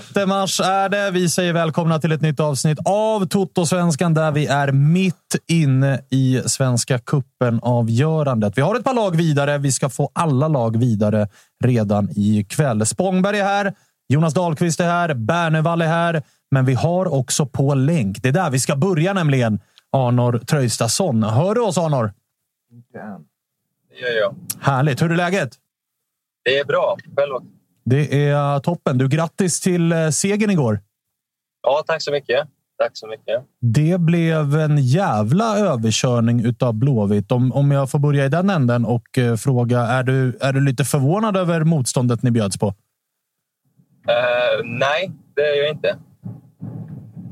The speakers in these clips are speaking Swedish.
6 mars är det. Vi säger välkomna till ett nytt avsnitt av Toto-svenskan där vi är mitt inne i Svenska cupen-avgörandet. Vi har ett par lag vidare. Vi ska få alla lag vidare redan ikväll. Spångberg är här. Jonas Dahlqvist är här. Bernevall är här. Men vi har också på länk. Det är där vi ska börja nämligen. Arnor Tröjstason. Hör du oss Arnor? Det gör jag. Härligt. Hur är läget? Det är bra. Själv Det är toppen. Du, grattis till eh, segern igår. Ja, tack så mycket. Tack så mycket. Det blev en jävla överkörning utav Blåvitt. Om, om jag får börja i den änden och eh, fråga, är du, är du lite förvånad över motståndet ni bjöds på? Eh, nej, det är jag inte.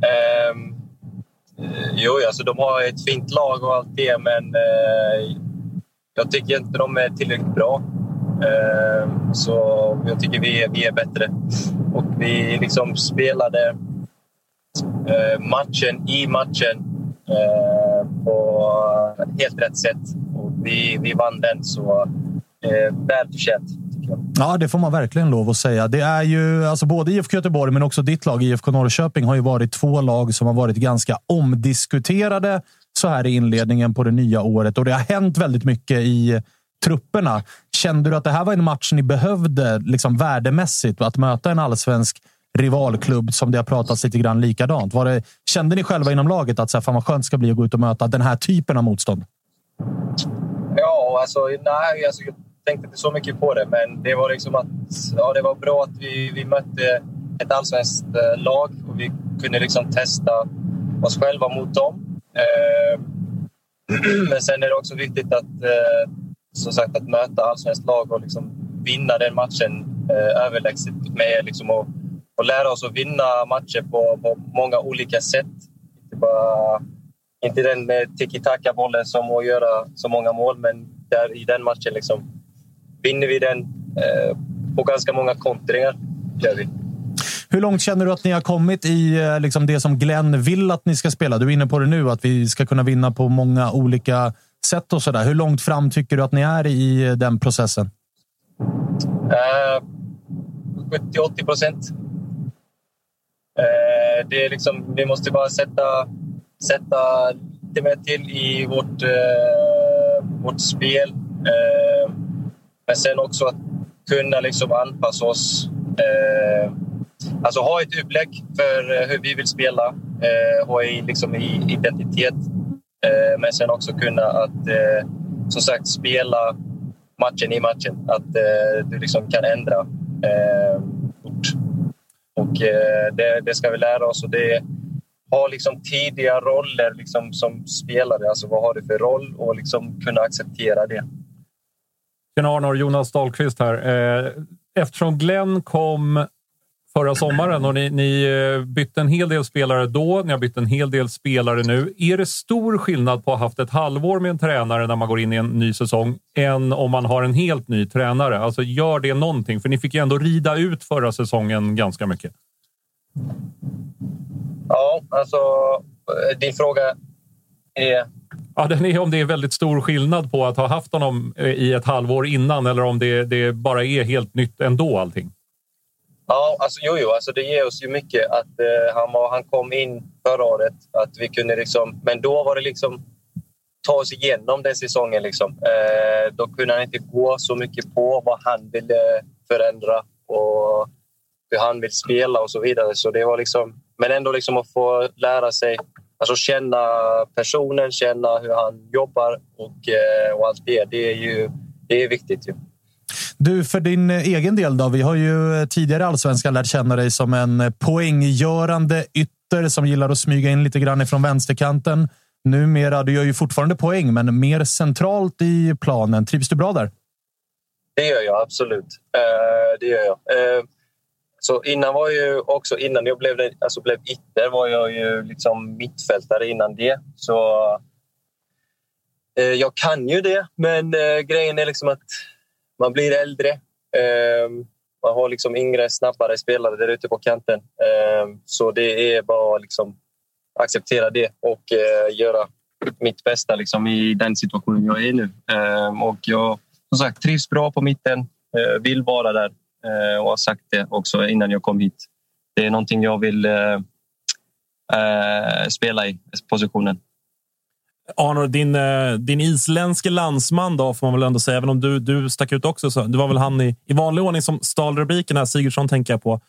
Eh, jo, alltså de har ett fint lag och allt det, men eh, jag tycker inte de är tillräckligt bra. Ehm, så jag tycker vi är, vi är bättre. Och vi liksom spelade eh, matchen i matchen eh, på helt rätt sätt. Och vi, vi vann den, så eh, väl välförtjänt. Ja, det får man verkligen lov att säga. Det är ju alltså både IFK Göteborg, men också ditt lag IFK Norrköping har ju varit två lag som har varit ganska omdiskuterade så här i inledningen på det nya året och det har hänt väldigt mycket i trupperna. Kände du att det här var en match ni behövde liksom värdemässigt att möta en allsvensk rivalklubb som det har pratats lite grann likadant? Var det, kände ni själva inom laget att så här, fan vad skönt det ska bli att gå ut och möta den här typen av motstånd? Ja, alltså, nej, alltså, jag tänkte inte så mycket på det, men det var liksom att ja, det var bra att vi, vi mötte ett allsvenskt eh, lag och vi kunde liksom testa oss själva mot dem. Eh, men sen är det också viktigt att, eh, som sagt, att möta allsvenskt lag och liksom vinna den matchen eh, överlägset med liksom att, och lära oss att vinna matcher på, på många olika sätt. Inte bara inte den med tiki-taka-bollen som att göra så många mål, men där, i den matchen liksom, vinner vi den eh, på ganska många kontringar. Gör vi. Hur långt känner du att ni har kommit i eh, liksom det som Glenn vill att ni ska spela? Du är inne på det nu, att vi ska kunna vinna på många olika sätt och sådär. Hur långt fram tycker du att ni är i den processen? Eh, uh, 70-80 procent. Uh, det är liksom, vi måste bara sätta, sätta lite mer till i vårt, uh, vårt spel. Men sen också att kunna liksom anpassa oss. Alltså ha ett upplägg för hur vi vill spela. Eh, ha i, liksom i identitet. Eh, men sen också kunna att eh, som sagt spela matchen i matchen. Att eh, du liksom kan ändra eh, fort. Och eh, det, det ska vi lära oss och det ha liksom tidiga roller liksom som spelare. Alltså vad har du för roll och liksom kunna acceptera det. Tjena Arnor, Jonas Dahlqvist här. Eh, eftersom Glenn kom förra sommaren och ni, ni eh, bytte en hel del spelare då, ni har bytt en hel del spelare nu. Är det stor skillnad på att ha haft ett halvår med en tränare när man går in i en ny säsong än om man har en helt ny tränare? Alltså gör det någonting? För ni fick ju ändå rida ut förra säsongen ganska mycket. Ja, alltså eh, din fråga är... Ja, den är om det är väldigt stor skillnad på att ha haft honom eh, i ett halvår innan eller om det, det bara är helt nytt ändå allting. Ja, alltså, jo, jo, alltså det ger oss ju mycket att eh, han, var, han kom in förra året. Att vi kunde liksom, men då var det liksom ta oss igenom den säsongen. Liksom. Eh, då kunde han inte gå så mycket på vad han ville förändra och hur han vill spela och så vidare. Så det var liksom, men ändå liksom att få lära sig, alltså känna personen, känna hur han jobbar och, eh, och allt det. Det är ju det är viktigt. Ju. Du, för din eh, egen del då? Vi har ju eh, tidigare allsvenskan lärt känna dig som en eh, poänggörande ytter som gillar att smyga in lite grann ifrån vänsterkanten. Numera, du gör ju fortfarande poäng, men mer centralt i planen. Trivs du bra där? Det gör jag absolut. Uh, det gör jag. Uh, så innan var ju också innan jag blev, alltså blev ytter var jag ju liksom mittfältare innan det. Så uh, jag kan ju det, men grejen är liksom att man blir äldre. Ehm, man har liksom yngre, snabbare spelare där ute på kanten. Ehm, så det är bara att liksom acceptera det och eh, göra mitt bästa liksom i den situationen jag är i nu. Ehm, och jag som sagt trivs bra på mitten, eh, vill vara där eh, och har sagt det också innan jag kom hit. Det är någonting jag vill eh, eh, spela i, positionen. Arnor, din, eh, din isländske landsman då, får man väl ändå säga, även om du, du stack ut också. Så det var väl han i, i vanlig ordning som stal rubriken här, Sigurdsson tänker jag på.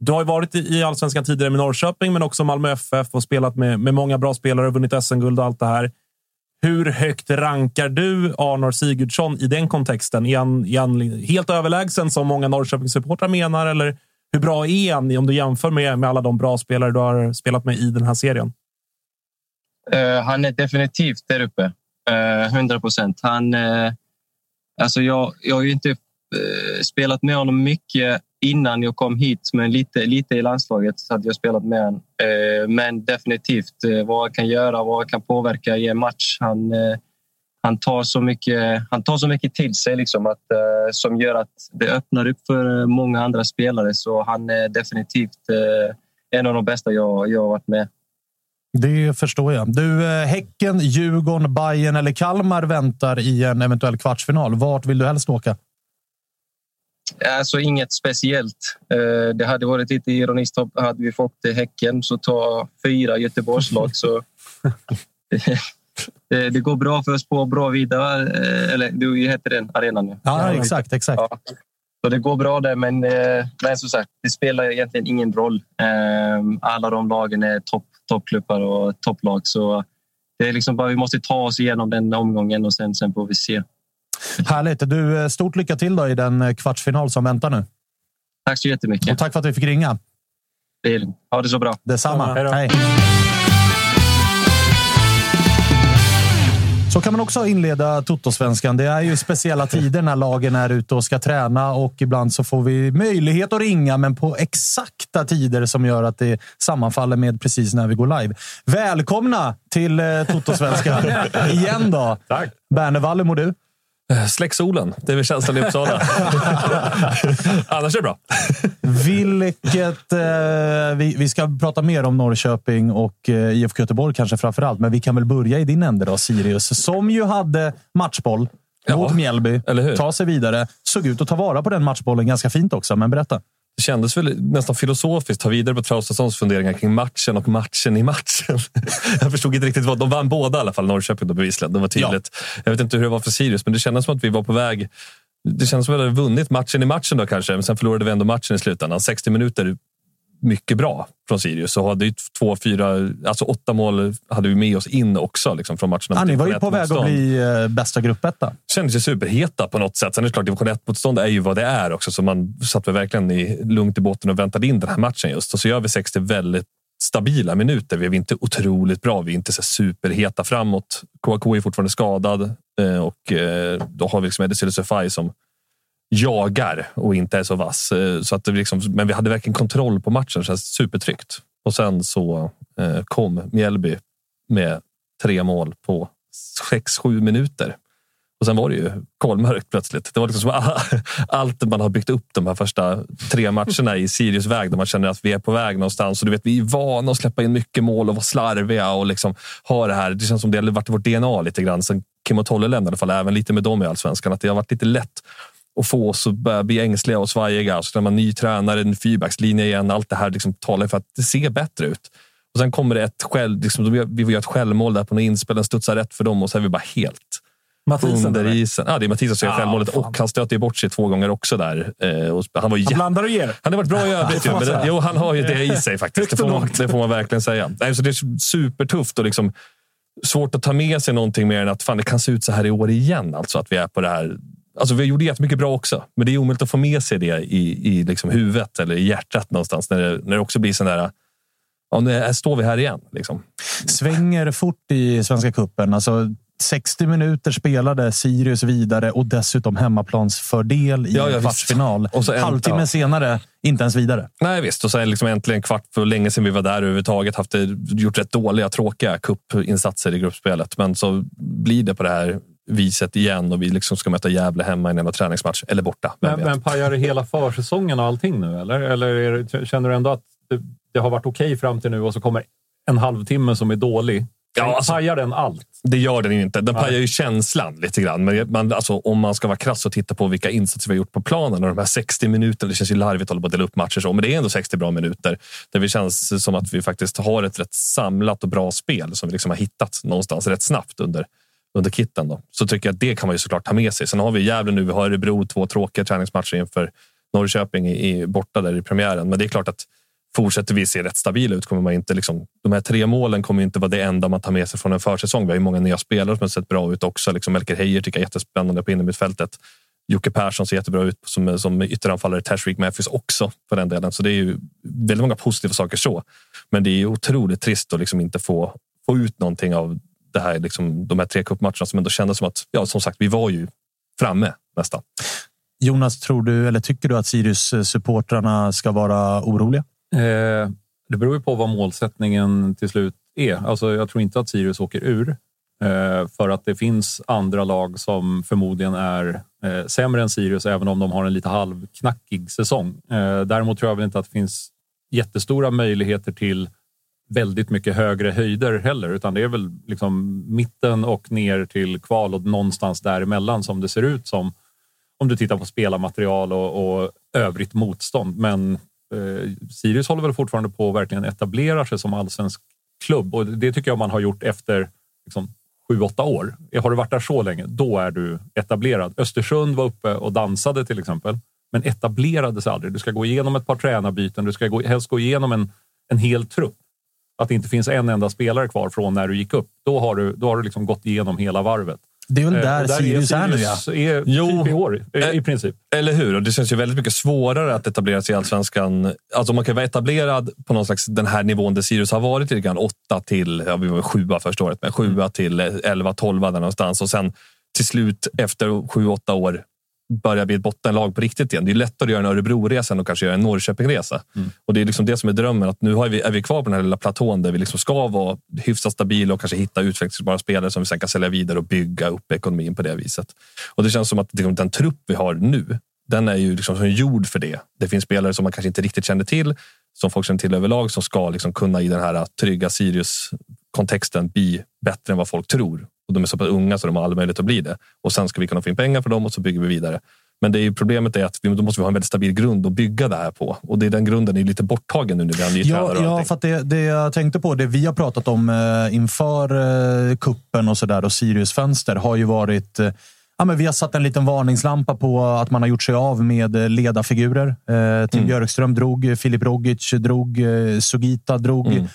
Du har ju varit i allsvenskan tidigare med Norrköping, men också Malmö FF och spelat med, med många bra spelare, vunnit SM-guld och allt det här. Hur högt rankar du Arnor Sigurdsson i den kontexten? Är han, är han helt överlägsen som många Norrköpingssupportrar menar? Eller hur bra är han om du jämför med, med alla de bra spelare du har spelat med i den här serien? Eh, han är definitivt där uppe. Eh, uh, 100 procent. Han, uh, alltså jag, jag har ju inte spelat med honom mycket innan jag kom hit, men lite, lite i landslaget så hade jag spelat med honom. Men definitivt vad han kan göra, vad han kan påverka i en match. Han, han, tar, så mycket, han tar så mycket till sig liksom att, som gör att det öppnar upp för många andra spelare. Så han är definitivt en av de bästa jag, jag har varit med. Det förstår jag. Du, eh, Häcken, Djurgården, Bayern eller Kalmar väntar i en eventuell kvartsfinal. Vart vill du helst åka? Alltså inget speciellt. Eh, det hade varit lite ironiskt hade vi fått Häcken så ta fyra Göteborgslag. så det, det, går bra för oss på bra vida. Eh, eller du heter den arenan nu. Ja, exakt, exakt. Ja. Så det går bra där, men, men som sagt, det spelar egentligen ingen roll. Alla de lagen är topp toppklubbar och topplag. Så det är liksom bara, vi måste ta oss igenom den omgången och sen, sen får vi se. Härligt. Du, eh, stort lycka till då i den eh, kvartsfinal som väntar nu. Tack så jättemycket. Och tack för att vi fick ringa. Ha det så bra. Detsamma. Ja, hej. Så kan man också inleda Totosvenskan. Det är ju speciella tider när lagen är ute och ska träna och ibland så får vi möjlighet att ringa, men på exakta tider som gör att det sammanfaller med precis när vi går live. Välkomna till eh, Totosvenskan igen då. Tack. Bernevalle, mår du? Eh, släck solen. Det är väl känslan i Uppsala. Annars är det bra. Vilket... Eh, vi, vi ska prata mer om Norrköping och eh, IFK Göteborg kanske framför allt. Men vi kan väl börja i din ände då, Sirius. Som ju hade matchboll ja, mot Mjällby. Ta sig vidare. Såg ut att ta vara på den matchbollen ganska fint också. Men berätta. Det kändes väl nästan filosofiskt ta vidare på Traustasons funderingar kring matchen och matchen i matchen. Jag förstod inte riktigt vad. De vann båda i alla fall, Norrköping och bevisligen. Det var tydligt. Ja. Jag vet inte hur det var för Sirius, men det kändes som att vi var på väg. Det kändes som att vi hade vunnit matchen i matchen då kanske, men sen förlorade vi ändå matchen i slutändan. 60 minuter mycket bra från Sirius och hade ju två, fyra, alltså åtta mål hade vi med oss in också liksom, från matcherna. Ja, ni var ju på väg motstånd. att bli eh, bästa gruppetta. Kändes ju superheta på något sätt. Sen är det klart, division 1-motstånd är ju vad det är också, så man satt väl verkligen i, lugnt i båten och väntade in den här matchen just. Och så gör vi 60 väldigt stabila minuter. Vi är inte otroligt bra. Vi är inte så superheta framåt. KK är fortfarande skadad eh, och eh, då har vi liksom Edison Sefai som jagar och inte är så vass. Eh, så att det liksom, men vi hade verkligen kontroll på matchen. Så supertryggt. Och sen så eh, kom Mjällby med tre mål på sex, sju minuter. Och sen var det ju kolmörkt plötsligt. Det var liksom som allt man har byggt upp de här första tre matcherna i Sirius väg där man känner att vi är på väg någonstans. Och du vet, vi är vana att släppa in mycket mål och vara slarviga och liksom ha det här. Det känns som det har varit vårt DNA lite grann sen Kim och Tolle lämnade i alla fall, även lite med dem i allsvenskan. Att det har varit lite lätt att få oss att börja bli ängsliga och svajiga. Så när man ny tränare, en fyrbackslinje igen. Allt det här liksom talar för att det ser bättre ut. Och sen kommer det ett själv, liksom, vi gör ett självmål där på något inspel, den studsar rätt för dem och så är vi bara helt Mathisen, under isen. Ja, det är Mathisen som gör ah, självmålet och han stöter bort sig två gånger också där. Eh, och han, var han blandar och ger. Han har varit bra i övrigt. men det, jo, han har ju det i sig faktiskt. Det får man, det får man verkligen säga. Nej, så det är supertufft och liksom svårt att ta med sig någonting mer än att fan, det kan se ut så här i år igen. Alltså att vi är på det här Alltså vi gjorde jättemycket bra också, men det är omöjligt att få med sig det i, i liksom huvudet eller i hjärtat någonstans när det, när det också blir sån där ja, nu står vi här igen. Liksom. Svänger fort i Svenska cupen. Alltså, 60 minuter spelade Sirius vidare och dessutom hemmaplansfördel i ja, ja, kvartsfinal. Och så en, Halvtimme ja. senare, inte ens vidare. Nej visst, och sen liksom äntligen kvart för länge sedan vi var där överhuvudtaget. Haft gjort rätt dåliga, tråkiga cupinsatser i gruppspelet. Men så blir det på det här viset igen och vi liksom ska möta Gävle hemma i en enda träningsmatch. Eller borta. Men, men pajar det hela försäsongen och allting nu? Eller, eller det, känner du ändå att det, det har varit okej okay fram till nu och så kommer en halvtimme som är dålig? Ja, alltså, pajar den allt? Det gör den inte. Den pajar ju känslan lite grann. Men man, alltså, om man ska vara krass och titta på vilka insatser vi har gjort på planen och de här 60 minuterna. Det känns ju larvigt att dela upp matcher så, men det är ändå 60 bra minuter där vi känns som att vi faktiskt har ett rätt samlat och bra spel som vi liksom har hittat någonstans rätt snabbt under under kitten. Då. Så tycker jag att det kan man ju såklart ta med sig. Sen har vi Gävle nu. Vi har Örebro, två tråkiga träningsmatcher inför Norrköping i, i, borta där i premiären. Men det är klart att fortsätter vi se rätt stabila ut kommer man inte liksom, de här tre målen kommer inte vara det enda man tar med sig från en försäsong. Vi har ju många nya spelare som har sett bra ut också. Liksom Melker Heijer tycker jag är jättespännande på innermittfältet. Jocke Persson ser jättebra ut som, som ytteranfallare. Tashreeq Memphis också för den delen. Så det är ju väldigt många positiva saker så. Men det är ju otroligt trist att liksom inte få, få ut någonting av det här, liksom, de här tre cupmatcherna som ändå kändes som att, ja, som sagt, vi var ju framme nästan. Jonas, tror du eller tycker du att Sirius supportrarna ska vara oroliga? Eh, det beror ju på vad målsättningen till slut är. Alltså, jag tror inte att Sirius åker ur eh, för att det finns andra lag som förmodligen är eh, sämre än Sirius, även om de har en lite halvknackig säsong. Eh, däremot tror jag väl inte att det finns jättestora möjligheter till väldigt mycket högre höjder heller, utan det är väl liksom mitten och ner till kval och någonstans däremellan som det ser ut som om du tittar på spelarmaterial och, och övrigt motstånd. Men eh, Sirius håller väl fortfarande på att verkligen etablera sig som allsvensk klubb och det tycker jag man har gjort efter liksom, sju, åtta år. Har du varit där så länge, då är du etablerad. Östersund var uppe och dansade till exempel, men etablerades aldrig. Du ska gå igenom ett par tränarbyten, du ska gå, helst gå igenom en, en hel trupp att det inte finns en enda spelare kvar från när du gick upp. Då har du, då har du liksom gått igenom hela varvet. Det är väl eh, där, där Sirius är, nu, ja. Är jo, typ i år, i, i princip. Eller hur? Och det känns ju väldigt mycket svårare att etablera sig i allsvenskan. Alltså man kan vara etablerad på någon slags den här nivån där Sirius har varit lite grann. Åtta till, ja, vi var sjua första året, men sjua mm. till elva, tolva där någonstans. Och sen till slut efter sju, åtta år börja bli ett bottenlag på riktigt igen. Det är lättare att göra en Örebro-resa än att kanske göra en Norrköping-resa. Mm. Och det är liksom det som är drömmen. Att nu har vi, är vi kvar på den här lilla platån där vi liksom ska vara hyfsat stabila och kanske hitta utvecklingsbara spelare som vi sen kan sälja vidare och bygga upp ekonomin på det viset. Och det känns som att liksom, den trupp vi har nu, den är ju liksom som gjord för det. Det finns spelare som man kanske inte riktigt känner till, som folk känner till överlag, som ska liksom kunna i den här trygga Sirius-kontexten bli bättre än vad folk tror. Och de är så pass unga så de har all möjlighet att bli det. Och sen ska vi kunna få in pengar för dem och så bygger vi vidare. Men det är problemet är att vi, då måste vi ha en väldigt stabil grund att bygga det här på. Och det är den grunden är lite borttagen nu när vi har ny ja, Ja, för det, det jag tänkte på, det vi har pratat om eh, inför eh, kuppen och så där och Sirius fönster har ju varit eh, Ja, men vi har satt en liten varningslampa på att man har gjort sig av med eh, ledarfigurer. Eh, Tim mm. Björkström drog, Filip Rogic drog, eh, Sugita drog. Mm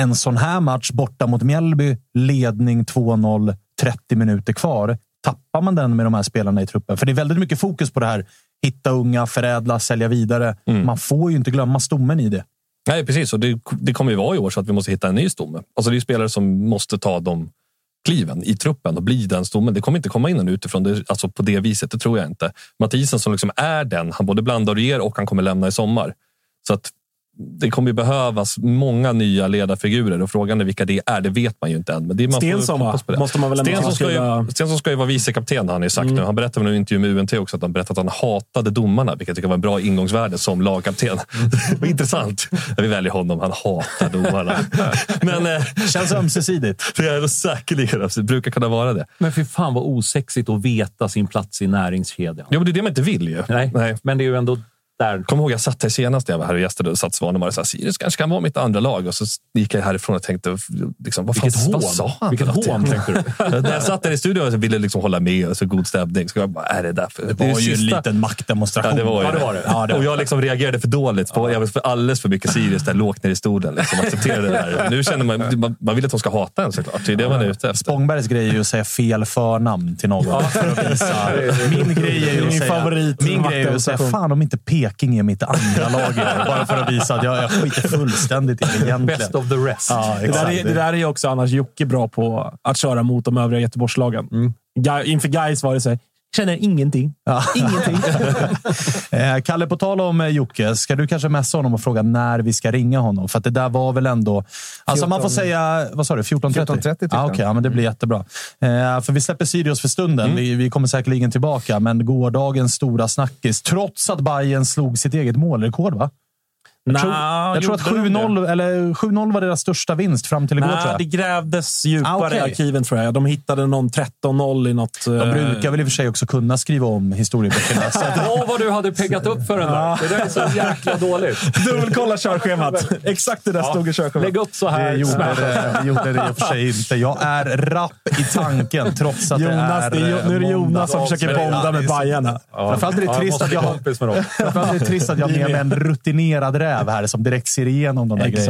en sån här match borta mot Mjällby, ledning 2-0, 30 minuter kvar. Tappar man den med de här spelarna i truppen? För det är väldigt mycket fokus på det här. Hitta unga, förädla, sälja vidare. Mm. Man får ju inte glömma stommen i det. Nej, precis. Och det, det kommer ju vara i år så att vi måste hitta en ny stomme. Alltså det är spelare som måste ta de kliven i truppen och bli den stommen. Det kommer inte komma in någon utifrån det, alltså på det viset. Det tror jag inte. Mathisen som liksom är den, han både blandar och ger och han kommer lämna i sommar. Så att det kommer ju behövas många nya ledarfigurer och frågan är vilka det är. Det vet man ju inte än. Men det man Stensson va? Måste man väl ändå Stensson ska, ju, Stensson ska ju vara vicekapten har han ju sagt nu. Han berättade väl i en intervju med UNT också att han berättade att han hatade domarna, vilket jag tycker var en bra ingångsvärde som lagkapten. Det var intressant. Vi väljer honom. Han hatar domarna. Men eh, Känns ömsesidigt. det är säkerligen, det brukar kunna vara det. Men fy fan vad osexigt att veta sin plats i näringskedjan. Ja, men det är det man inte vill ju. Nej, Nej. men det är ju ändå där. Kommer ihåg jag satt här senast när jag var här och gästade och satt Svanemar och sa Sirius kanske kan vara mitt andra lag. Och så gick jag härifrån och tänkte, liksom, vad, fan, Vilket vad sa han? Vilket hån, tänkte du. när jag satt där i studion och ville liksom hålla med och så god stämning. Så jag bara, är det därför? Det var ju en sista- liten maktdemonstration. Ja, det var, ju Ja, det var det. Ja, det var och jag liksom reagerade för dåligt. På, Jag var för alldeles för mycket Sirius där lågt ner i stolen. Liksom, accepterade det där. Nu känner man, man, man vill att de ska hata en såklart. Det är det man är ute efter. Spångbergs grej är ju att säga fel förnamn till någon. För. Min grej är ju att säga, min grej är att säga fan om inte Peking är mitt andra lag. Bara för att visa att jag, jag skiter fullständigt i det egentligen. Best of the rest. Ja, Det där, är, det där är också annars Jocke bra på. Att köra mot de övriga Göteborgslagen. Ga- Inför Gais var det så här, känner ingenting. Ingenting. Eh, Kalle, på tal om eh, Jocke, ska du kanske messa honom och fråga när vi ska ringa honom? För att det där var väl ändå... Alltså man får säga, vad sa du, 14.30? 14.30 tyckte ah. Okej, ja, men det blir jättebra. Eh, för vi släpper Sirius för stunden. Vi, vi kommer säkerligen tillbaka, men gårdagens stora snackis, trots att Bayern slog sitt eget målrekord, va? Jag tror, Nja, jag tror att gjorde de det? 7-0 eller 7-0 var deras största vinst fram till igår, tror Nej, jag. det grävdes djupare Ah, okej. i arkiven tror jag. De hittade någon 13-0 i något... De eh, brukar väl i och för sig också kunna skriva om historieböckerna. Åh, vad du hade peggat upp för den där. Det där är så jäkla dåligt. Dubbelkolla körschemat. Exakt det där stod i körschemat. Lägg upp så här. Det gjorde det, det gjorde det i och för sig inte. Jag är rapp i tanken, trots att Jonas, det det är eh, nu är det Jonas som försöker Ja, bonda det med Bajarna. Det Ja. Framförallt är det trist att jag har med mig en rutinerad räv här som direkt ser igenom de där Exakt.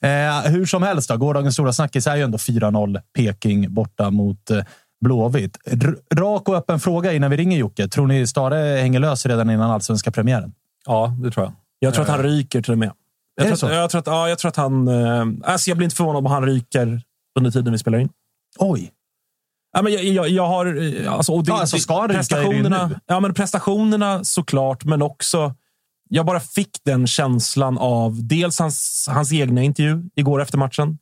grejerna. Eh, hur som helst, då, gårdagens stora snackis är ju ändå 4-0 Peking borta mot eh, Blåvitt. R- rak och öppen fråga innan vi ringer Jocke. Tror ni Stare hänger lös redan innan allsvenska premiären? Ja, det tror jag. Jag tror att han ryker till och med. Jag tror, så? att, jag, tror att, ja, jag tror att han... Eh, alltså jag blir inte förvånad om han ryker under tiden vi spelar in. Oj! Ja, men jag, jag, jag har... eh, Alltså, och det, Ja, alltså, ska han ryka är det prestationerna, ja, men prestationerna såklart, men också... Jag bara fick den känslan av dels hans, hans egna intervju igår efter matchen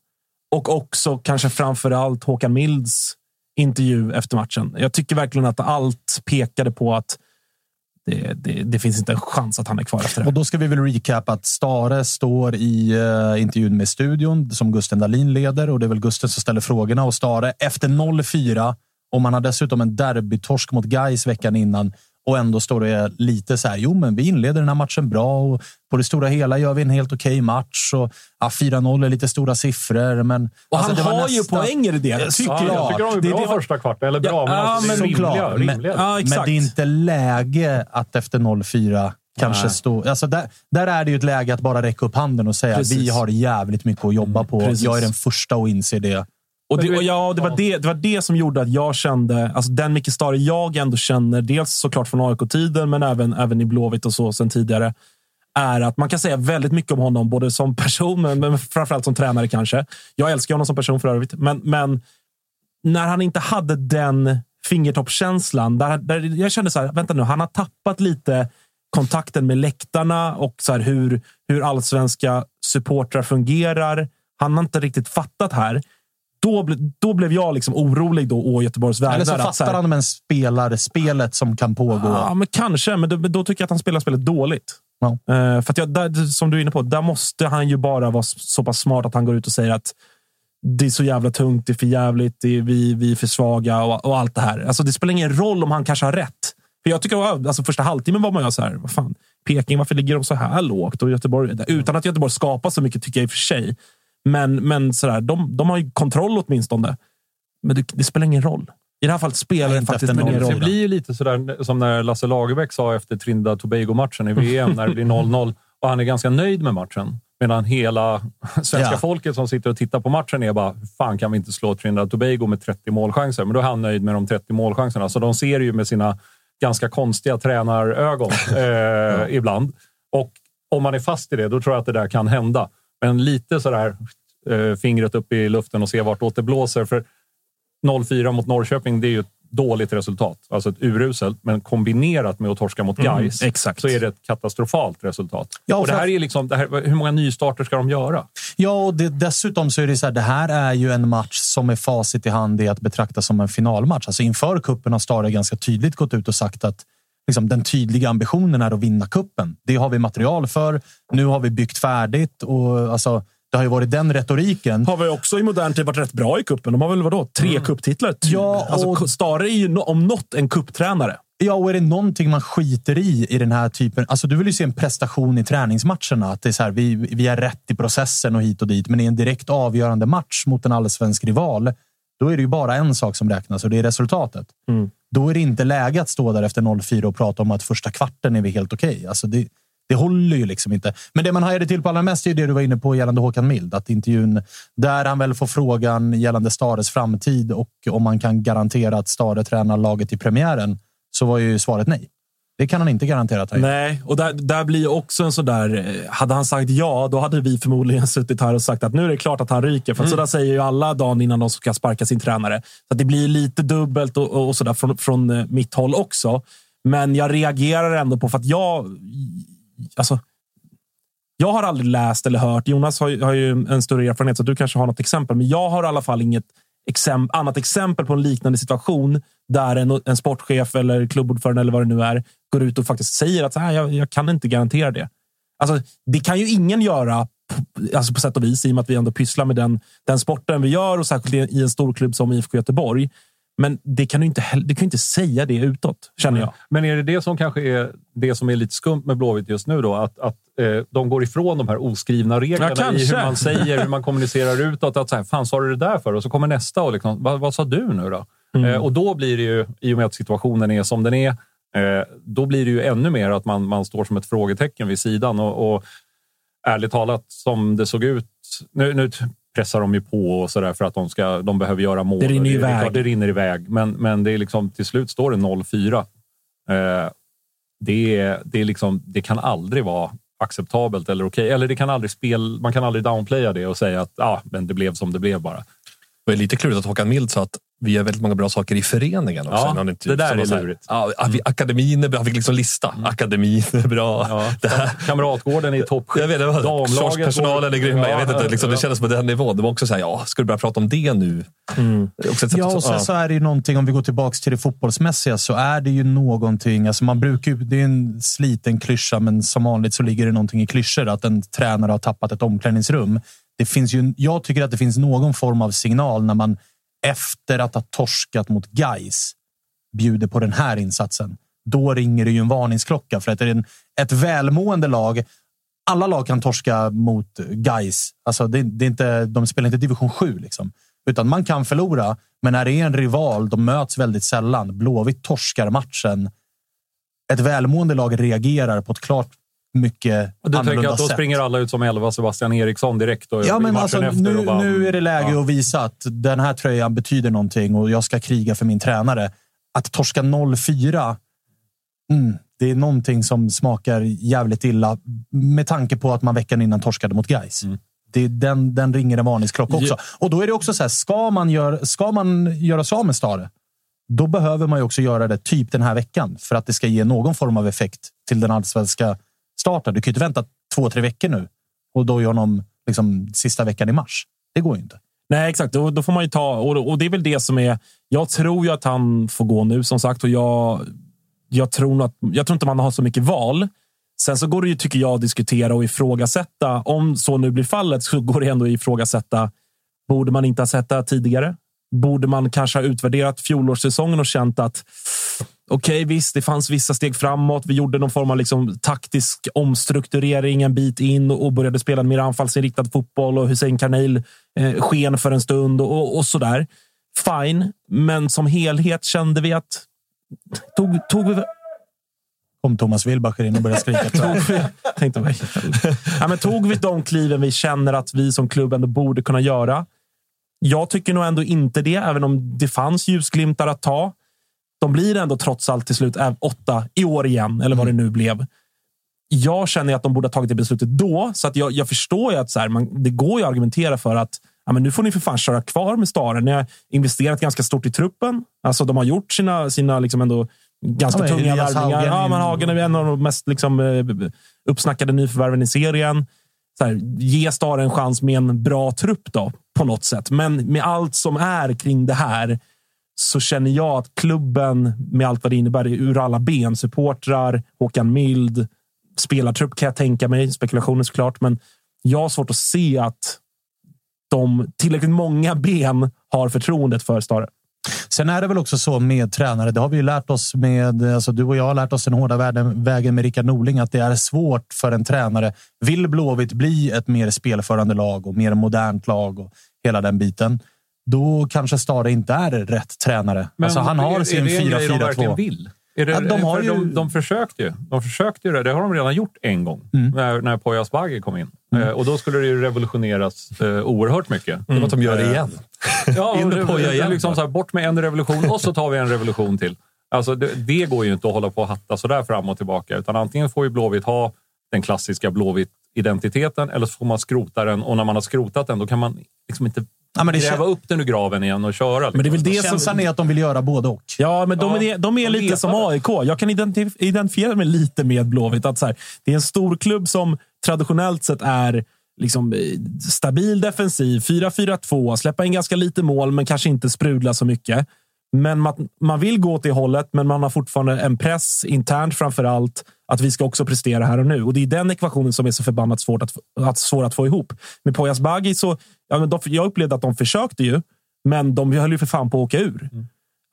och också kanske framför allt Håkan Milds intervju efter matchen. Jag tycker verkligen att allt pekade på att det, det, det finns inte en chans att han är kvar efter det. Och då ska vi väl recap att Stare står i uh, intervjun med studion som Gusten Dahlin leder och det är väl Gusten som ställer frågorna och Stare efter 0-4 och man har dessutom en derbytorsk mot Gais veckan innan och ändå står det lite så här. Jo, men vi inleder den här matchen bra och på det stora hela gör vi en helt okej match och ja, 4-0 är lite stora siffror. Men Och alltså, han har ju nästan- poänger i det. Ja, tycker Ja, jag. jag tycker de är Det- bra det första kvarten. Eller bra, Ja, men, alltså, men rimliga. Såklart. Men, rimliga. Ja, men det är inte läge att efter 0-4 kanske stå... Alltså där, där är det ju ett läge att bara räcka upp handen och säga Precis. vi har jävligt mycket att jobba på. precis. Jag är den första att inse det. Och det, och ja, det, var det, det var det som gjorde att jag kände, alltså den Micke Stare jag ändå känner, dels såklart från AIK-tiden, men även, även i Blåvitt och så sen tidigare, är att man kan säga väldigt mycket om honom, både som person, men, men framförallt som tränare kanske. Jag älskar honom som person för övrigt, men, men när han inte hade den fingertoppskänslan, där, där jag kände så här, vänta nu, han har tappat lite kontakten med läktarna och så hur, hur allsvenska supportrar fungerar. Han har inte riktigt fattat här. Då, ble, då blev jag liksom orolig då å Göteborgs vägnar. Eller så att fattar här- han med en spelare, spelet som kan pågå. Ja, men kanske. Men då, men då tycker jag att han spelar spelet dåligt. Ja. Eh, för att jag, där, som du är inne på, där måste han ju bara vara så pass smart att han går ut och säger att det är så jävla tungt, det är för jävligt, det är, vi, vi är för svaga och, och allt det här. Alltså, det spelar ingen roll om han kanske har rätt. För jag tycker alltså, första halvtimmen var man ju så här, vad fan, Peking, varför ligger de så här lågt? Och Göteborg, utan att Göteborg skapar så mycket tycker jag i och för sig. Men, men så där, de, de har ju kontroll åtminstone. Men det, det spelar ingen roll. I det här fallet spelar det faktiskt ingen noll. Det roll. blir ju lite sådär som när Lasse Lagerbäck sa efter Trinidad Tobago-matchen i VM när det blir 0-0 och han är ganska nöjd med matchen. Medan hela svenska Ja. folket som sitter och tittar på matchen är bara, fan kan vi inte slå Trinidad Tobago med 30 målchanser? Men då är han nöjd med de 30 målchanserna. Så de ser ju med sina ganska konstiga tränarögon eh, ibland. Och om man är fast i det, då tror jag att det där kan hända. Men lite sådär eh, fingret upp i luften och se vartåt det blåser. För 0-4 mot Norrköping, det är ju ett dåligt resultat. Alltså ett uruselt, men kombinerat med att torska mot Mm, Gais exakt. så är det ett katastrofalt resultat. Ja, och det här är liksom, det här, hur många nystarter ska de göra? Ja, och det, dessutom så är det så här, det här är ju en match som är facit i hand i att betrakta som en finalmatch. Alltså inför kuppen har Stare ganska tydligt gått ut och sagt att liksom, den tydliga ambitionen är att vinna kuppen. Det har vi material för. Nu har vi byggt färdigt och alltså, det har ju varit den retoriken. Har vi också i modern tid varit rätt bra i kuppen. De har väl vadå, tre kupptitlar? Typ. Ja, alltså, och- Stare är ju om något en kupptränare. Ja, och är det någonting man skiter i i den här typen... Alltså, du vill ju se en prestation i träningsmatcherna. Att det är så här, vi, vi är rätt i processen och hit och dit. Men i en direkt avgörande match mot en allsvensk rival, då är det ju bara en sak som räknas och det är resultatet. Då är det inte läge att stå där efter 0-4 och prata om att första kvarten är vi helt okej. Alltså det, det håller ju liksom inte. Men det man hajade till på allra mest är ju det du var inne på gällande Håkan Mild. Att intervjun där han väl får frågan gällande Stares framtid och om man kan garantera att Stare tränar laget i premiären så var ju svaret nej. Det kan han inte garantera att han gör. Nej, och där, där blir också en sådär... eh, Hade han sagt ja, då hade vi förmodligen suttit här och sagt att nu är det klart att han ryker. För att sådär säger ju alla dagen innan de ska sparka sin tränare. Så att det blir lite dubbelt och, och sådär från, från eh, mitt håll också. Men jag reagerar ändå på för att jag... Alltså, jag har aldrig läst eller hört. Jonas har, ju- har ju en större erfarenhet, så du kanske har något exempel. Men jag har i alla fall inget exem annat exempel på en liknande situation där en, en sportchef eller klubbordförande eller vad det nu är går ut och faktiskt säger att så här, jag, jag kan inte garantera det. Alltså, det kan ju ingen göra på, alltså på sätt och vis i och med att vi ändå pysslar med den, den sporten vi gör och särskilt i, i en stor klubb som IFK Göteborg. Men det kan du inte, du kan inte säga det utåt, känner jag. Men är det det som kanske är det som är lite skumt med Blåvitt just nu då? Att, att eh, de går ifrån de här oskrivna reglerna Ja, i hur man säger, hur man kommunicerar utåt. Att så här, fan sa du det där för? Och så kommer nästa och liksom, vad, vad sa du nu då? Mm. Eh, och då blir det ju, i och med att situationen är som den är, eh, då blir det ju ännu mer att man, man står som ett frågetecken vid sidan. Och, och ärligt talat, som det såg ut, nu, nu pressar de ju på och så där för att de, ska, de behöver göra mål. Det rinner det, iväg. klart, det rinner iväg. Men, men det är liksom, till slut står det 0-4. Eh, det, är, det, är liksom, det kan aldrig vara acceptabelt eller okej. Eller det kan aldrig spel, man kan aldrig downplaya det och säga att ah, men det blev som det blev bara. Det är lite klurigt att Håkan Mild sa att vi gör väldigt många bra saker i föreningen också. Ja, inte- det där är så lurigt. Mm. Ja, vi- akademin är bra. Han fick liksom lista. Akademin är bra. Ja, Det här, Kamratgården i toppskick. jag vet inte, Damlaget personalen är grymma. Jag vet Ja, inte, liksom, det kändes på den nivån. Det var också så här, ja, ska du börja prata om det nu? Det är sätt Ja, och sen så är det ju någonting, om vi går tillbaka till det fotbollsmässiga, så är det ju någonting, alltså man brukar ju, det är en sliten klyscha, men som vanligt så ligger det någonting i klyschor, att en tränare har tappat ett omklädningsrum. Det finns ju, jag tycker att det finns någon form av signal när man efter att ha torskat mot Geis bjuder på den här insatsen. Då ringer det ju en varningsklocka, för att det är en, ett välmående lag alla lag kan torska mot Guys. Alltså det, det är inte, de spelar inte division 7. Liksom. Utan man kan förlora, men när det är en rival, de möts väldigt sällan. Blåvitt torskar matchen. Ett välmående lag reagerar på ett klart mycket Och du tänker annorlunda att då sätt. springer alla ut som elva Sebastian Eriksson direkt och Ja, men alltså, efter nu, och bara, nu är det läge ja. att visa att den här tröjan betyder någonting och jag ska kriga för min tränare. Att torska 0-4, mm, det är någonting som smakar jävligt illa med tanke på att man veckan innan torskade mot Gais. Mm. Det den, den ringer en varningsklocka också. Och då är det också så här, ska man, gör, ska man göra sig av med Stare, då behöver man ju också göra det typ den här veckan för att det ska ge någon form av effekt till den allsvenska starten. Du kan ju inte vänta två, tre veckor nu och då gör honom liksom, sista veckan i mars. Det går ju inte. Nej, exakt. Då, då får man ju ta... Och, och det är väl det som är... Jag tror ju att han får gå nu, som sagt. Och jag, jag, tror, nog att, jag tror inte man har så mycket val. Sen så går det ju, tycker jag, att diskutera och ifrågasätta. Om så nu blir fallet så går det ändå att ifrågasätta. Borde man inte ha sett det tidigare? Borde man kanske ha utvärderat fjolårssäsongen och känt att okej, visst, det fanns vissa steg framåt. Vi gjorde någon form av liksom, taktisk omstrukturering en bit in och började spela en mer anfallsinriktad fotboll och Hussein Karneil eh, sken för en stund och, och så där. Fine, men som helhet kände vi att tog, tog vi Kom Thomas Wilbacher in och började skrika. tog vi, tänkte, helvete? ja, men tog vi de kliven vi känner att vi som klubb ändå borde kunna göra? Jag tycker nog ändå inte det, även om det fanns ljusglimtar att ta. De blir ändå trots allt till slut åtta i år igen, eller vad det nu blev. jag känner att de borde ha tagit det beslutet då. Så att jag, jag förstår ju att så här, man, det går ju att argumentera för att ja, men nu får ni för fan köra kvar med Stare. Ni har investerat ganska stort i truppen. Alltså, de har gjort sina, sina liksom ändå ganska Ja, tunga värvningar. Ja, men Hagen är en av de mest liksom, eh, uppsnackade nyförvärven i serien. Så här, ge Stare en chans med en bra trupp då, på något sätt. Men med allt som är kring det här så känner jag att klubben, med allt vad det innebär, ur alla ben, supportrar, Håkan Mild, spelartrupp kan jag tänka mig, spekulationer såklart, men jag har svårt att se att de tillräckligt många ben har förtroendet för Stare. Sen är det väl också så med tränare. Det har vi ju lärt oss med. Alltså du och jag har lärt oss den hårda världen, vägen med Rickard Norling att det är svårt för en tränare. Vill Blåvitt bli ett mer spelförande lag och mer modernt lag och hela den biten. Då kanske Stare inte är rätt tränare. alltså han har är, sin är det en grej de verkligen 4-4-2. vill? Är det, Ja, de har ju- de, de försökte ju. De försökte ju det. Det har de redan gjort en gång. Mm. När, när Poya Asbaghi kom in. Eh, och då skulle det ju revolutioneras eh, oerhört mycket. Det var att de gör det igen. Ja, In med Poya igen, liksom så här, bort med en revolution och så tar vi en revolution till. Alltså, det, det går ju inte att hålla på och hatta sådär fram och tillbaka. Utan antingen får ju Blåvitt ha den klassiska Blåvitt-identiteten eller så får man skrota den. Och när man har skrotat den, då kan man liksom inte Ja, men det gräva upp den ur graven igen och köra. Men det är väl liksom. det Känslan som... är att de vill göra både och. Ja, men de, Ja, är, de är de lite som. AIK. Jag kan identif- identifiera mig lite med Blåvitt. Att så här, det är en stor klubb som traditionellt sett är liksom, eh, stabil defensiv, 4-4-2, släppa in ganska lite mål, men kanske inte sprudla så mycket. Men man, man vill gå åt det hållet, men man har fortfarande en press internt framför allt att vi ska också prestera här och nu. Och det är den ekvationen som är så förbannat svårt att, att, svår att få ihop. Med Poyas Bagi så, ja, men de, jag upplevde att de försökte ju, men de höll ju för fan på att åka ur.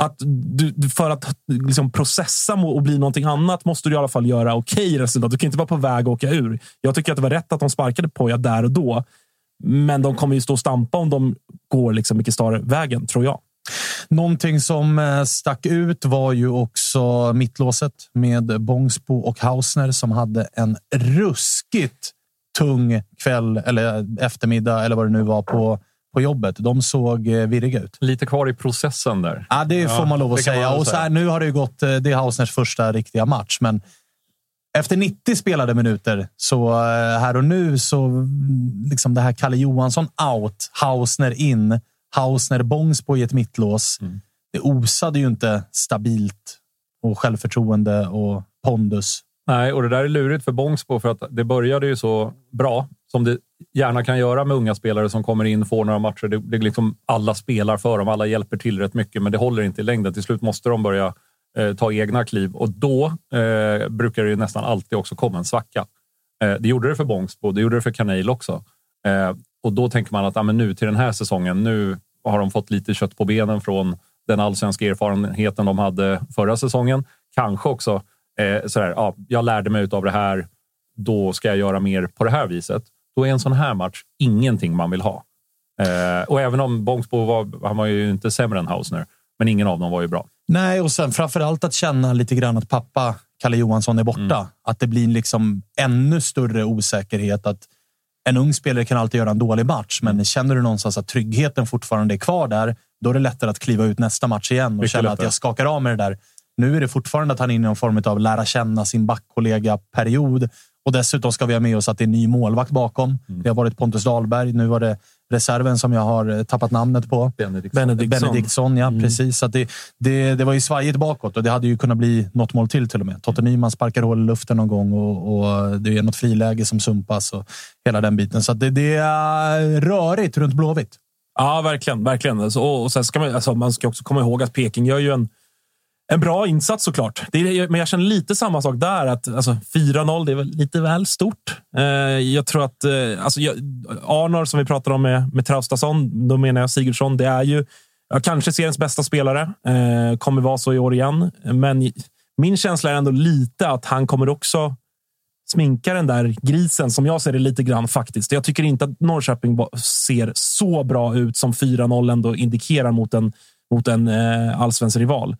Att du, för att liksom processa och bli någonting annat måste du i alla fall göra okej resultat. Du kan inte vara på väg att åka ur. Jag tycker att det var rätt att de sparkade Poja där och då. Men de kommer ju stå och stampa om de går liksom mycket större vägen, tror jag. Någonting som eh, stack ut var ju också mittlåset med Bångsbo och Hausner som hade en ruskigt tung kväll eller eftermiddag eller vad det nu var på, på jobbet. De såg eh, virriga ut. Lite kvar i processen där. Ja, det får man lov att säga. Och så här, nu har det ju gått. eh, Det är Hausners första riktiga match, men efter 90 spelade minuter så här och nu så mm, liksom det här Kalle Johansson out, Hausner in, Hausner Bångsbo i ett mittlås. Mm. Det osade ju inte stabilt och självförtroende och pondus. Nej, och det där är lurigt för Bångsbo för att det började ju så bra som det gärna kan göra med unga spelare som kommer in, får några matcher. Det, det liksom alla spelar för dem, alla hjälper till rätt mycket, men det håller inte i längden. Till slut måste de börja eh, ta egna kliv och då eh, brukar det ju nästan alltid också komma en svacka. Eh, det gjorde det för Bångsbo, det gjorde det för Kanel också. Och då tänker man att ja, men nu till den här säsongen, nu har de fått lite kött på benen från den allsvenska erfarenheten de hade förra säsongen. Kanske också eh, sådär, ja, jag lärde mig av det här, då ska jag göra mer på det här viset. Då är en sån här match ingenting man vill ha. Eh, och även om Bångsbo var, han var ju inte sämre än Hausner, men ingen av dem var ju bra. Nej, och sen framför allt att känna lite grann att pappa Kalle Johansson är borta. Att det blir liksom ännu större osäkerhet. Att en ung spelare kan alltid göra en dålig match, men känner du någonstans att tryggheten fortfarande är kvar där, då är det lättare att kliva ut nästa match igen och Mycket känna att lättare. jag skakar av med det där. Nu är det fortfarande att han är inne i någon form av lära känna sin backkollega-period. Och dessutom ska vi ha med oss att det är en ny målvakt bakom. Mm. Det har varit Pontus Dahlberg. Nu var det reserven som jag har eh, tappat namnet på. Benediktsson. Benediktsson. Benediktsson, ja. Precis. Så att det, det, det var ju svajigt bakåt och det hade ju kunnat bli något mål till till och med. Totte Nyman sparkar hål i luften någon gång och, och det är något friläge som sumpas och hela den biten. Så att det, det är rörigt runt Blåvitt. Ja, verkligen. verkligen. Alltså, och, och sen ska man, alltså, man ska också komma ihåg att Peking gör ju en, en bra insats såklart. Det är, men jag känner lite samma sak där. Att, alltså, 4-0, det är väl lite väl stort. Eh, jag tror att eh, alltså, jag, Arnor, som vi pratade om med, med Traustason, då menar jag Sigurdsson, det är ju jag kanske seriens bästa spelare. Eh, kommer vara så i år igen. Men min känsla är ändå lite att han kommer också sminka den där grisen som jag ser det lite grann faktiskt. Jag tycker inte att Norrköping ser så bra ut som 4-0 ändå indikerar mot en, mot en eh, allsvensk rival.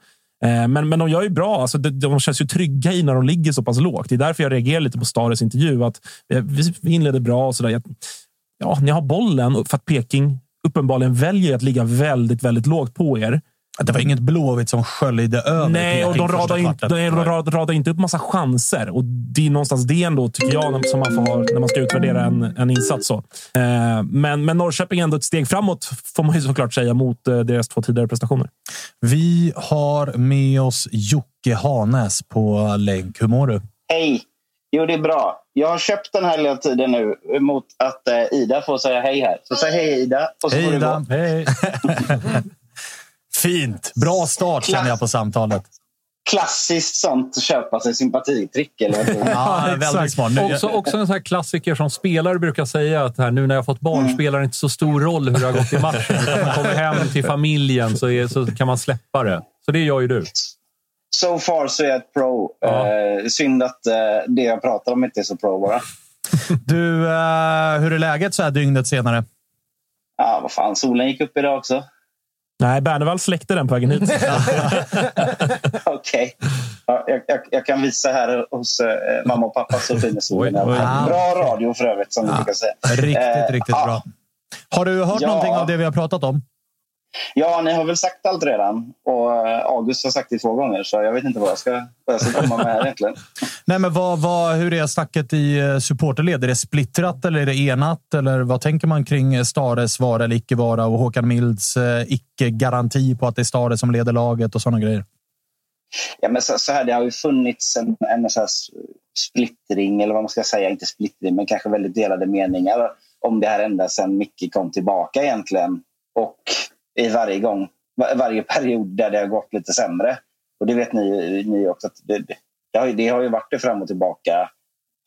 Eh, men, men de gör ju bra. Alltså, de, de känns ju trygga i när de ligger så pass lågt. Det är därför jag reagerar lite på Stares intervju. Att vi, inleder bra och sådär. Ja, ni har bollen för att Peking uppenbarligen väljer att ligga väldigt, väldigt lågt på er. Det var inget Blåvitt som sköljde över Nej, och de radar, inte, kvarten. de radar, inte upp massa chanser. Och Det är någonstans det ändå, tycker jag, som man får ha när man ska utvärdera en, en insats. Så. Eh, men, men Norrköping är ändå ett steg framåt, får man ju såklart säga, mot eh, deras två tidigare prestationer. Vi har med oss Jocke Hanes på länk. Hur mår du? Hej! Jo, det är bra. Jag har köpt den här lilla tiden nu mot att eh, Ida får säga hej här. Så säg hej Ida. Och så Hej får du Ida! gå. Hej! Fint! Bra start känner jag på samtalet. Klassiskt sånt köpa sig sympatitrick. Eller. Ja, väldigt smart. Nu, Också, också en sån här klassiker som spelare brukar säga att här, nu när jag fått barn Mm. spelar det inte så stor roll hur det har gått i matchen. När man kommer hem till familjen så, är, så kan man släppa det. Så det gör ju du. So far så är jag ett pro. Ja. Eh, synd att eh, det jag pratar om inte är så pro bara. du eh, hur är läget så här dygnet senare? Ja, vad fan, solen gick upp idag också. Nej, Bernevall släckte den på vägen hit. Okej. Ja, jag, jag, jag kan visa här hos eh, mamma och pappa så oj. Bra radio för övrigt, som du brukar säga. Riktigt, Eh, riktigt ja. bra. Har du hört Ja. någonting av det vi har pratat om? Ja, ni har väl sagt allt redan. Och eh, August har sagt det två gånger, så jag vet inte vad jag ska, vad jag ska komma med här egentligen. Nej, men vad, vad, hur är snacket i eh, supporterled? Är det splittrat eller är det enat? Eller vad tänker man kring Stares vara eller icke vara och Håkan Milds eh, icke-garanti på att det är Stare som leder laget och sådana grejer? Ja, men så, så här, det har ju funnits en, en så splittring, eller vad man ska säga, inte splittring, men kanske väldigt delade meningar om det här ända sedan Micke kom tillbaka egentligen. Och i varje gång, var, varje period där det har gått lite sämre. Och det vet ni, ni också, att det, det, har, ju- det har ju varit det fram och tillbaka.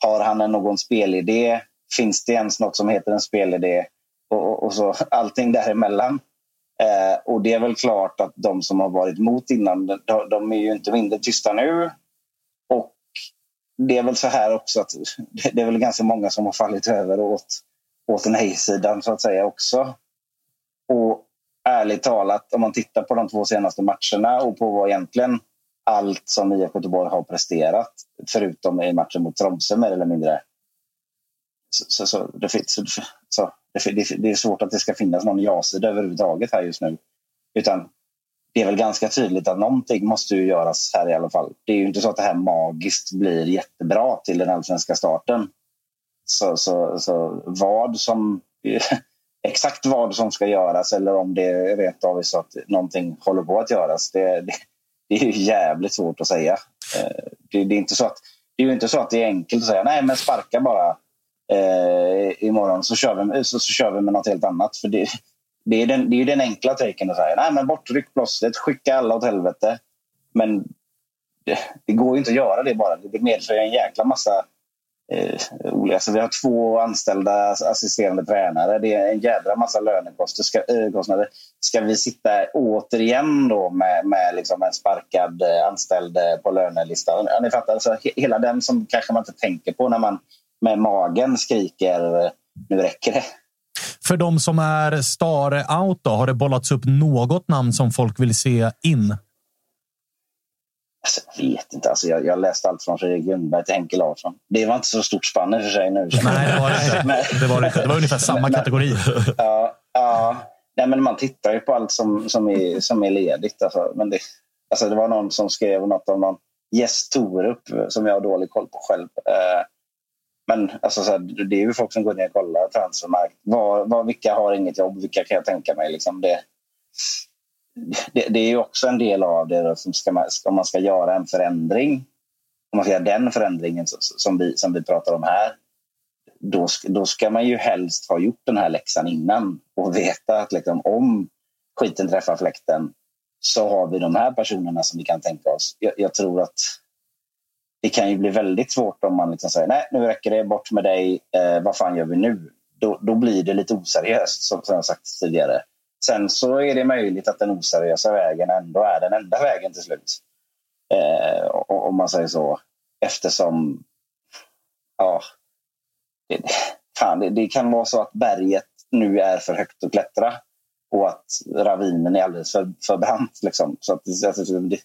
Har han någon spelidé? Finns det ens något som heter en spelidé? Och, och, och så allting däremellan. Eh, och det är väl klart att de som har varit emot innan, de, de är ju inte mindre tysta nu. Och det är väl så här också att det är väl ganska många som har fallit över åt, åt nej-sidan så att säga också. Och ärligt talat, om man tittar på de två senaste matcherna och på vad egentligen allt som IFK Göteborg har presterat, förutom i matchen mot Tromsö mer eller mindre. Så, så, så, det, så, så, det, det är svårt att det ska finnas någon ja-sida överhuvudtaget här just nu. Utan det är väl ganska tydligt att någonting måste ju göras här i alla fall. Det är ju inte så att det här magiskt blir jättebra till den allsvenska starten. Så, så, så vad som... Exakt vad som ska göras eller om det rent av är så att någonting håller på att göras. Det, det, det är ju jävligt svårt att säga. Eh, det, det, är inte så att, det är ju inte så att det är enkelt att säga nej men sparka bara eh, imorgon så kör, vi, med- så, så kör vi med något helt annat. För det, det, är den, det är ju den enkla taken att säga nej men bortryck plåstret, skicka alla åt helvete. Men det, det går ju inte att göra det bara. Det medför ju en jäkla massa Eh, olika. Så alltså, vi har två anställda assisterande tränare. Det är en jädra massa lönekostnader. Ska, eh, vi sitta återigen då med, med liksom en sparkad eh, anställd på lönelistan? Ja, ni fattar, alltså, hela den som kanske man inte tänker på när man med magen skriker nu räcker det. För de som är Stare out, då, har det bollats upp något namn som folk vill se in? Alltså, jag vet inte. Alltså, jag, jag läste allt från Fredrik Ljungberg till Henke Larsson. Det var inte så stort spann i för sig nu. Nej, det var det inte. Men- Det var, det inte. Det var ungefär samma Men- kategori. Ja, ja. Nej, men man tittar ju på allt som, som, är, som är ledigt. Alltså. Men det, alltså, det var någon som skrev något om någon Jess Torup som jag har dålig koll på själv. Eh, men alltså, så här, det är ju folk som går ner och kollar transfermarkt. Var, var, vilka har inget jobb? Vilka kan jag tänka mig? Liksom det, det, det är ju också en del av det som ska man, om man ska göra en förändring. Om man ska göra den förändringen som, vi, som vi pratar om här då, då ska man ju helst ha gjort den här läxan innan och veta att liksom, om skiten träffar fläkten så har vi de här personerna som vi kan tänka oss. Jag, jag tror att det kan ju bli väldigt svårt om man liksom säger nej, nu räcker det, bort med dig, eh, vad fan gör vi nu? Då, då blir det lite oseriöst som, som jag sagt tidigare. Sen så är det möjligt att den oseriösa vägen ändå är den enda vägen till slut. Eh, om man säger så. Eftersom ja, det, fan, det, det kan vara så att berget nu är för högt att klättra och att ravinen är alldeles för, för brant. Liksom. Så att det, det,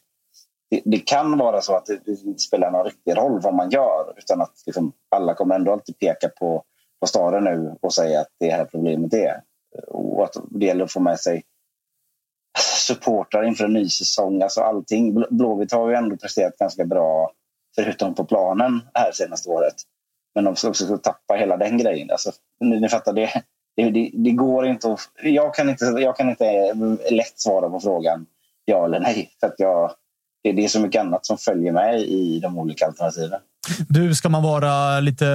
det, det kan vara så att det, det inte spelar någon riktig roll vad man gör utan att liksom, alla kommer ändå alltid peka på, på staden nu och säga att det här problemet är. Och att det gäller att få med sig supportrar inför en ny säsong. Alltså allting. Blåvitt har ju ändå presterat ganska bra, förutom på planen, här senaste året. Men de ska också tappa hela den grejen. Alltså, ni, ni fattar, det, det, det, det, går inte att... Jag kan inte, jag kan inte lätt svara på frågan ja eller nej. För att jag, det, det är så mycket annat som följer med i de olika alternativen. Du, ska man vara lite,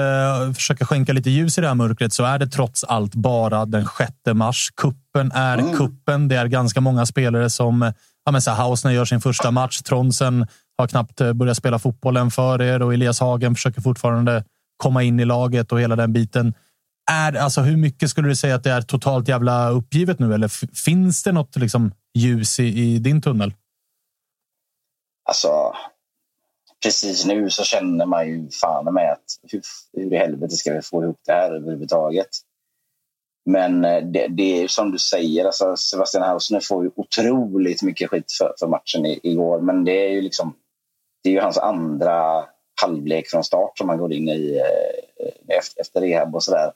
försöka skänka lite ljus i det här mörkret så är det trots allt bara den 6 mars. Kuppen är mm. kuppen. Det är ganska många spelare som... Ja, men så här, Hausner gör sin första match. Tronsen har knappt börjat spela fotboll än för er och Elias Hagen försöker fortfarande komma in i laget och hela den biten. Är, alltså, hur mycket skulle du säga att det är totalt jävla uppgivet nu? Eller finns det något liksom, ljus i, i din tunnel? Alltså, precis nu så känner man ju fan med att hur, hur i helvete ska vi få ihop det här överhuvudtaget? Men eh, det, det är som du säger, alltså Sebastian Hausner får ju otroligt mycket skit för, för matchen i, igår. Men det är ju liksom det är ju hans andra halvlek från start som han går in i eh, efter, efter rehab och sådär.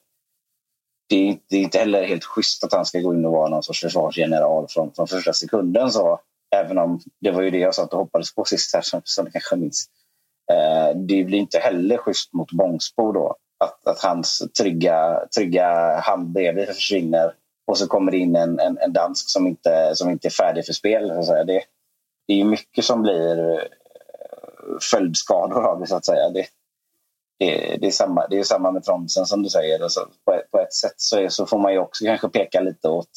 Det är, det är inte heller helt schysst att han ska gå in och vara någon sorts försvarsgeneral från, från första sekunden. Så, även om det var ju det jag satt och hoppades på sist här som, som kanske minns. Eh, det blir inte heller schysst mot Bångsbo då. Att, att hans trygga, trygga hand bredvid försvinner och så kommer det in en, en, en dansk som inte, som inte är färdig för spel. Så säga. Det, det är mycket som blir eh, följdskador av det så att säga. Det, det, det, är, samma, det är samma med Tromsen som du säger. Alltså, på, ett, på ett sätt så, är, så får man ju också kanske peka lite åt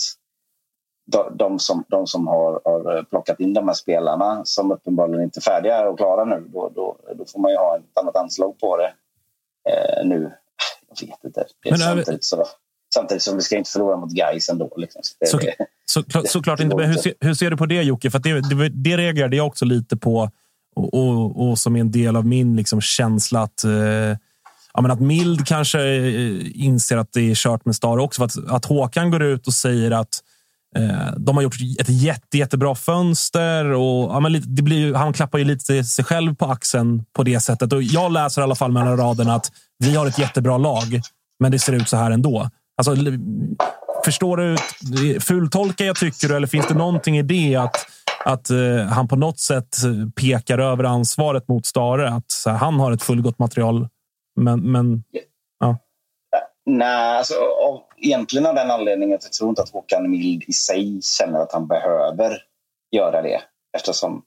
de, som, de som har, har, plockat in de här spelarna som uppenbarligen inte är färdiga och klara nu. Då, då, då får man ju ha ett annat anslag på det eh, nu. Jag vet inte. Men, samtidigt, så, samtidigt som vi ska inte förlora mot Gais ändå. Liksom. Så, det, så, så, såklart inte. Men hur, ser, hur ser du på det Jocke? För det, det, det reagerade jag också lite på och, och, och som är en del av min liksom, känsla att eh, ja, men att Mild kanske eh, inser att det är kört med Star också. För att, att Håkan går ut och säger att eh, Eh, de har gjort ett jätte, jättebra fönster. Och, ja, men det blir, han klappar ju lite sig själv på axeln på det sättet. Och jag läser i alla fall mellan raderna att vi har ett jättebra lag, men det ser ut så här ändå. Alltså, förstår du? Fultolkar jag tycker du, eller finns det någonting i det att att uh, han på något sätt pekar över ansvaret mot Stare. Att här, han har ett fullgott material. Men, men ja. Nej, alltså, om, egentligen av den anledningen att jag tror inte att Håkan Mild i sig känner att han behöver göra det. Eftersom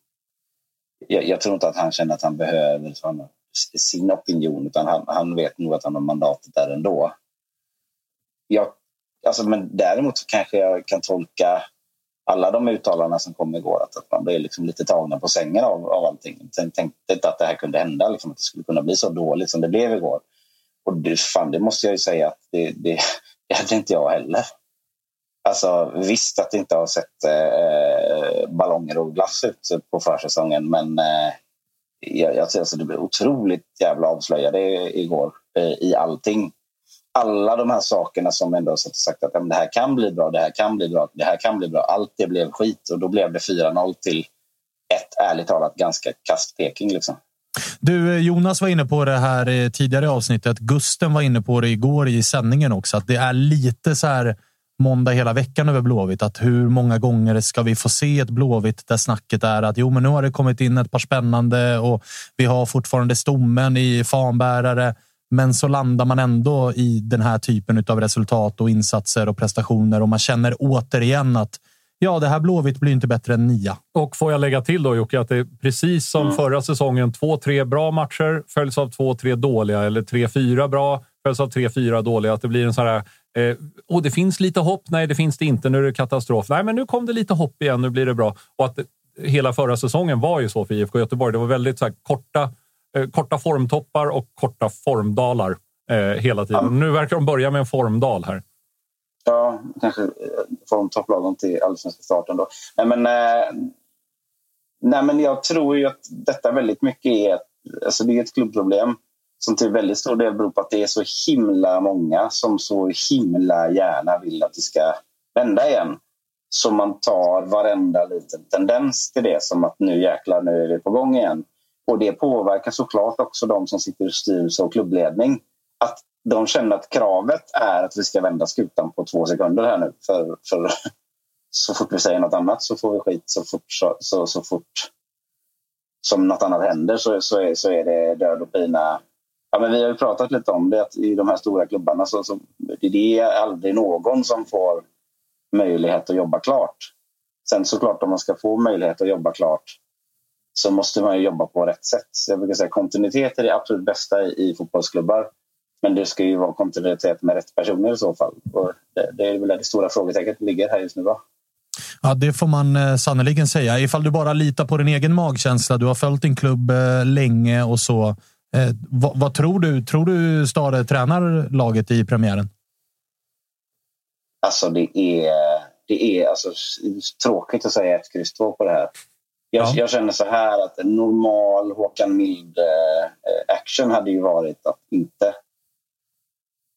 jag, jag tror inte att han känner att han behöver sin opinion utan han, han vet nog att han har mandatet där ändå. Jag, alltså, men däremot kanske jag kan tolka alla de uttalanden som kom igår, att, att man blev liksom lite tagna på sängen av, av allting. Jag tänkte inte att det här kunde hända, liksom, att det skulle kunna bli så dåligt som det blev igår. Och det, fan, det måste jag ju säga att det, det, det hade inte jag heller. Alltså, visst att det inte har sett eh, ballonger och glass ut på försäsongen, men eh, jag, jag, alltså, det blev otroligt jävla avslöjade igår eh, i allting alla de här sakerna som ändå har sagt att det här kan bli bra, det här kan bli bra, det här kan bli bra. Allt det blev skit och då blev det 4-0 till ett ärligt talat ganska kast Peking. Liksom. Du, eh, Jonas var inne på det här tidigare i avsnittet. Gusten var inne på det igår i sändningen också. Att det är lite så här måndag hela veckan över Blåvitt. Att hur många gånger ska vi få se ett Blåvitt där snacket är att jo, men nu har det kommit in ett par spännande och vi har fortfarande stommen i fanbärare. Men så landar man ändå i den här typen av resultat och insatser och prestationer och man känner återigen att ja, det här Blåvitt blir inte bättre än nia. Och får jag lägga till då Jocke, att det är precis som mm. förra säsongen. Två, tre bra matcher följs av två, tre dåliga eller tre, fyra bra följs av tre, fyra dåliga. Att det blir en sån här Eh, och det finns lite hopp. Nej, det finns det inte. Nu är det katastrof. Nej, men nu kom det lite hopp igen. Nu blir det bra. Och att hela förra säsongen var ju så för IFK Göteborg. Det var väldigt så här, korta Eh, korta formtoppar och korta formdalar eh, hela tiden. Ja. Nu verkar de börja med en formdal här. Ja, kanske eh, från topplagen till allsvenska starten då. Nej, men, eh, nej, men jag tror ju att detta väldigt mycket är, alltså det är ett klubbproblem som till väldigt stor del beror på att det är så himla många som så himla gärna vill att det ska vända igen. Så man tar varenda liten tendens till det som att nu jäklar, nu är vi på gång igen. Och det påverkar såklart också de som sitter i styrelse och klubbledning. Att de känner att kravet är att vi ska vända skutan på två sekunder här nu. För, för så fort vi säger något annat så får vi skit. Så fort, så, så, så fort som något annat händer så, så, är, så är det död och pina. Ja, men vi har ju pratat lite om det att i de här stora klubbarna så, så det är aldrig någon som får möjlighet att jobba klart. Sen såklart om man ska få möjlighet att jobba klart så måste man jobba på rätt sätt. Så jag brukar säga kontinuitet är det absolut bästa i, i fotbollsklubbar. Men det ska ju vara kontinuitet med rätt personer i så fall. Och det, det är väl det stora frågetecknet ligger här just nu. Va? Ja, det får man eh, sannoliken säga. Ifall du bara litar på din egen magkänsla. Du har följt din klubb eh, länge och så. Eh, vad, vad, tror du? Tror du Stade tränar laget i premiären? Alltså, det är, det är alltså, tråkigt att säga ett kryss två på det här. Jag, ja. jag, känner så här att en normal Håkan Mild eh, action hade ju varit att inte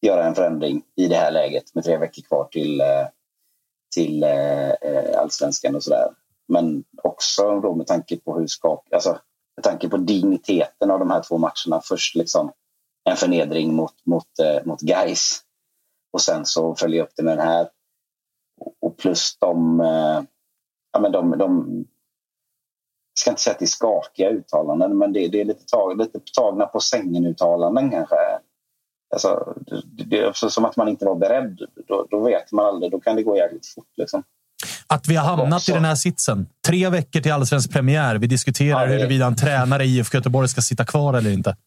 göra en förändring i det här läget med tre veckor kvar till, eh, till eh, eh, allsvenskan och sådär. Men också då med tanke på hur skak, alltså, med tanke på digniteten av de här två matcherna. Först liksom en förnedring mot, mot, mot Gais och sen så jag upp det med den här. Och plus de, ja, men de, de jag ska inte säga att det är skakiga uttalanden, men det, det är lite, tag, lite tagna på sängen-uttalanden kanske. Alltså, det, är som att man inte var beredd. Då, då, vet man aldrig. Då kan det gå jävligt fort. Liksom. Att vi har hamnat också. i den här sitsen. Tre veckor till allsvensk premiär. Vi diskuterar ja, det... huruvida en tränare i IFK Göteborg ska sitta kvar eller inte.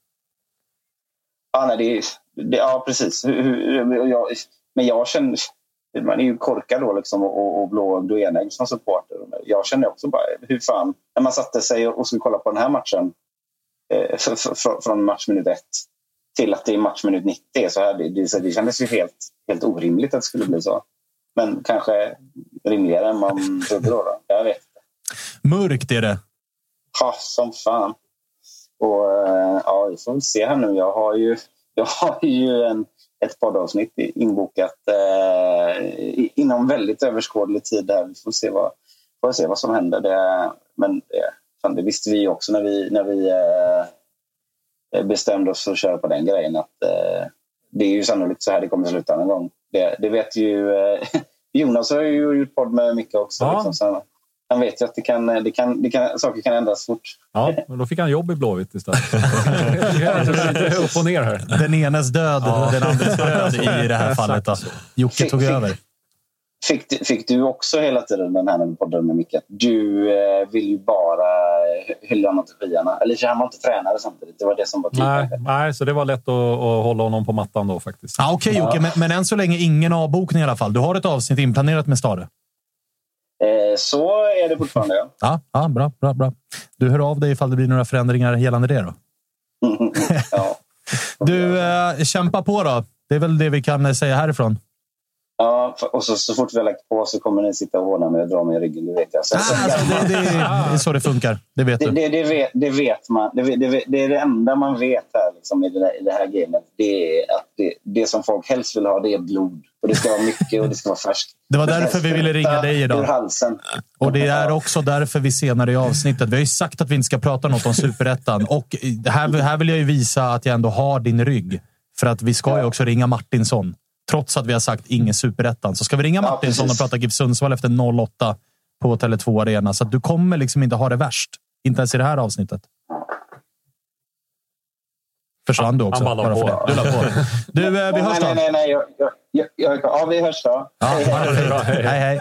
Ja, nej, det, det, ja precis. Jag, men jag känner... Man är ju korkad då liksom och, och blåögd och enägg som supporter. Jag känner också bara, hur fan... När man satte sig och skulle kolla på den här matchen eh, från matchminut ett till att det är matchminut 90. Så här, det, det kändes ju helt, helt orimligt att det skulle bli så. Men kanske rimligare än man trodde då. då. Jag vet inte. Mörkt är det. Ja, som fan. Och eh, ja, vi får väl se här nu. Jag har ju, jag har ju en, ett poddavsnitt inbokat eh, inom väldigt överskådlig tid. Här. Vi får se vad, får se vad som händer. Det, men det, fan, det visste vi också när vi, när vi Eh, bestämde oss för att köra på den grejen. Att, eh, det är ju sannolikt så här det kommer att sluta någon gång. Det, det vet ju... Eh, Jonas har ju gjort podd med Micke också. Ja. Liksom, så han vet ju att det kan, det kan, det kan, saker kan ändras fort. Ja, men då fick han jobb i Blåvitt istället. upp och ner här. Den enes död, ja. den andres bröd i det här fallet. Jocke tog fick, över. Fick, fick du också hela tiden den här när vi poddade med Micke? Du eh, vill ju bara hylla honom till skyarna. Eller han var inte tränare samtidigt. Det var det som var nej, nej, så det var lätt att, att hålla honom på mattan då faktiskt. Ah, Okej okay, Jocke, men, men än så länge ingen avbokning i alla fall. Du har ett avsnitt inplanerat med Stare? Eh, så är det fortfarande, ja. ja. Ja, bra, bra, bra. Du hör av dig ifall det blir några förändringar gällande det då? ja. Du, eh, kämpa på då. Det är väl det vi kan säga härifrån. Ja, och så, så fort vi har lagt på så kommer ni sitta och håna mig och dra mig i ryggen. Det vet jag. Så, ah, alltså, det, det, det, är så det funkar. Det vet du. Det, det, vet, det vet man. Det, det, är det enda man vet här, liksom, i, det i det här gamet. Det är att det, det som folk helst vill ha, det är blod. Och det ska vara mycket och det ska vara färskt. Det var därför vi ville ringa dig idag. halsen. Och det är också därför vi senare i avsnittet... Vi har ju sagt att vi inte ska prata något om superettan. Och här, här vill jag ju visa att jag ändå har din rygg. För att vi ska ju också ringa Martinsson. Trots att vi har sagt ingen superettan. Så ska vi ringa Martinsson ja, och prata GIF Sundsvall efter 08 på Tele2 Arena. Så du kommer liksom inte ha det värst. Inte ens i det här avsnittet. Försvann du också? Han bara på. Du la på. Du, eh, vi hörs då. Nej, nej, nej. Jag, jag, jag, ja, vi hörs då. Ja, hej, hej. hej.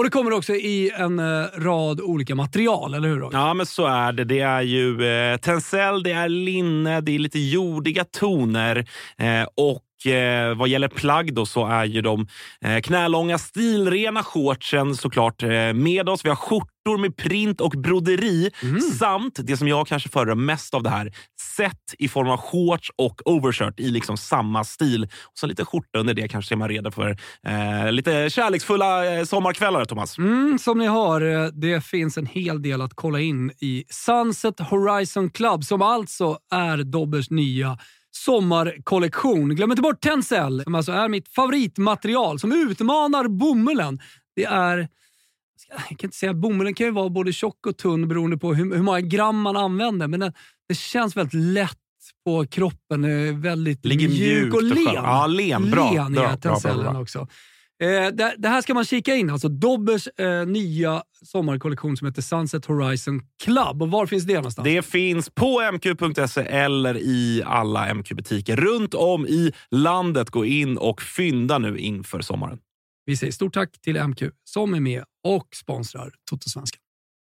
Och det kommer också i en eh, rad olika material, eller hur? Roger? Ja, men så är det. Det är ju eh, tencel, det är linne, det är lite jordiga toner eh, och eh, vad gäller plagg då så är ju de eh, knälånga stilrena shortsen såklart med oss. Vi har skjortor med print och broderi samt det som jag kanske föredrar mest av det här, set i form av shorts och overshirt i liksom samma stil. Och så lite skjorta under det kanske är man redo för eh, lite kärleksfulla eh, sommarkvällar, Thomas. Mm, som ni hör, eh, det finns en hel del att kolla in i Sunset Horizon Club som alltså är Dobbers nya sommarkollektion. Glöm inte bort Tencel som alltså är mitt favoritmaterial som utmanar bomullen. Det är jag kan inte säga bomullen kan ju vara både tjock och tunn beroende på hur, hur många gram man använder, men den, det känns väldigt lätt på kroppen. eh, Väldigt Ligger mjuk och och len. skönt. Ja, len. Bra. Len Bra, bra, bra, Tencellen bra. också. Eh, det, det här ska man kika in. Alltså Dobbers eh, nya sommarkollektion som heter Sunset Horizon Club. Och var finns det någonstans? Det finns på mq.se eller i alla MQ-butiker runt om i landet. Gå in och fynda nu inför sommaren. Vi säger stort tack till MQ som är med och sponsrar Toto-svenskan.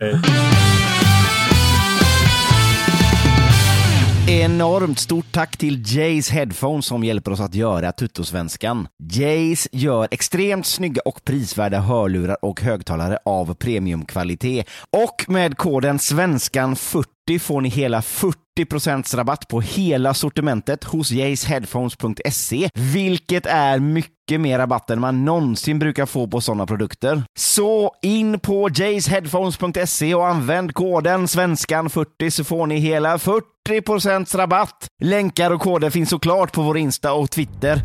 Eh. Enormt stort tack till Jays Headphones som hjälper oss att göra Tuttosvenskan. Jays gör extremt snygga och prisvärda hörlurar och högtalare av premiumkvalitet. Och med koden SVENSKAN40 får ni hela 40% rabatt på hela sortimentet hos jaysheadphones.se, vilket är mycket mer rabatt än man någonsin brukar få på sådana produkter. Så in på jaysheadphones.se och använd koden SVENSKAN40 så får ni hela 40% rabatt. Länkar och koder finns såklart på vår Insta och Twitter.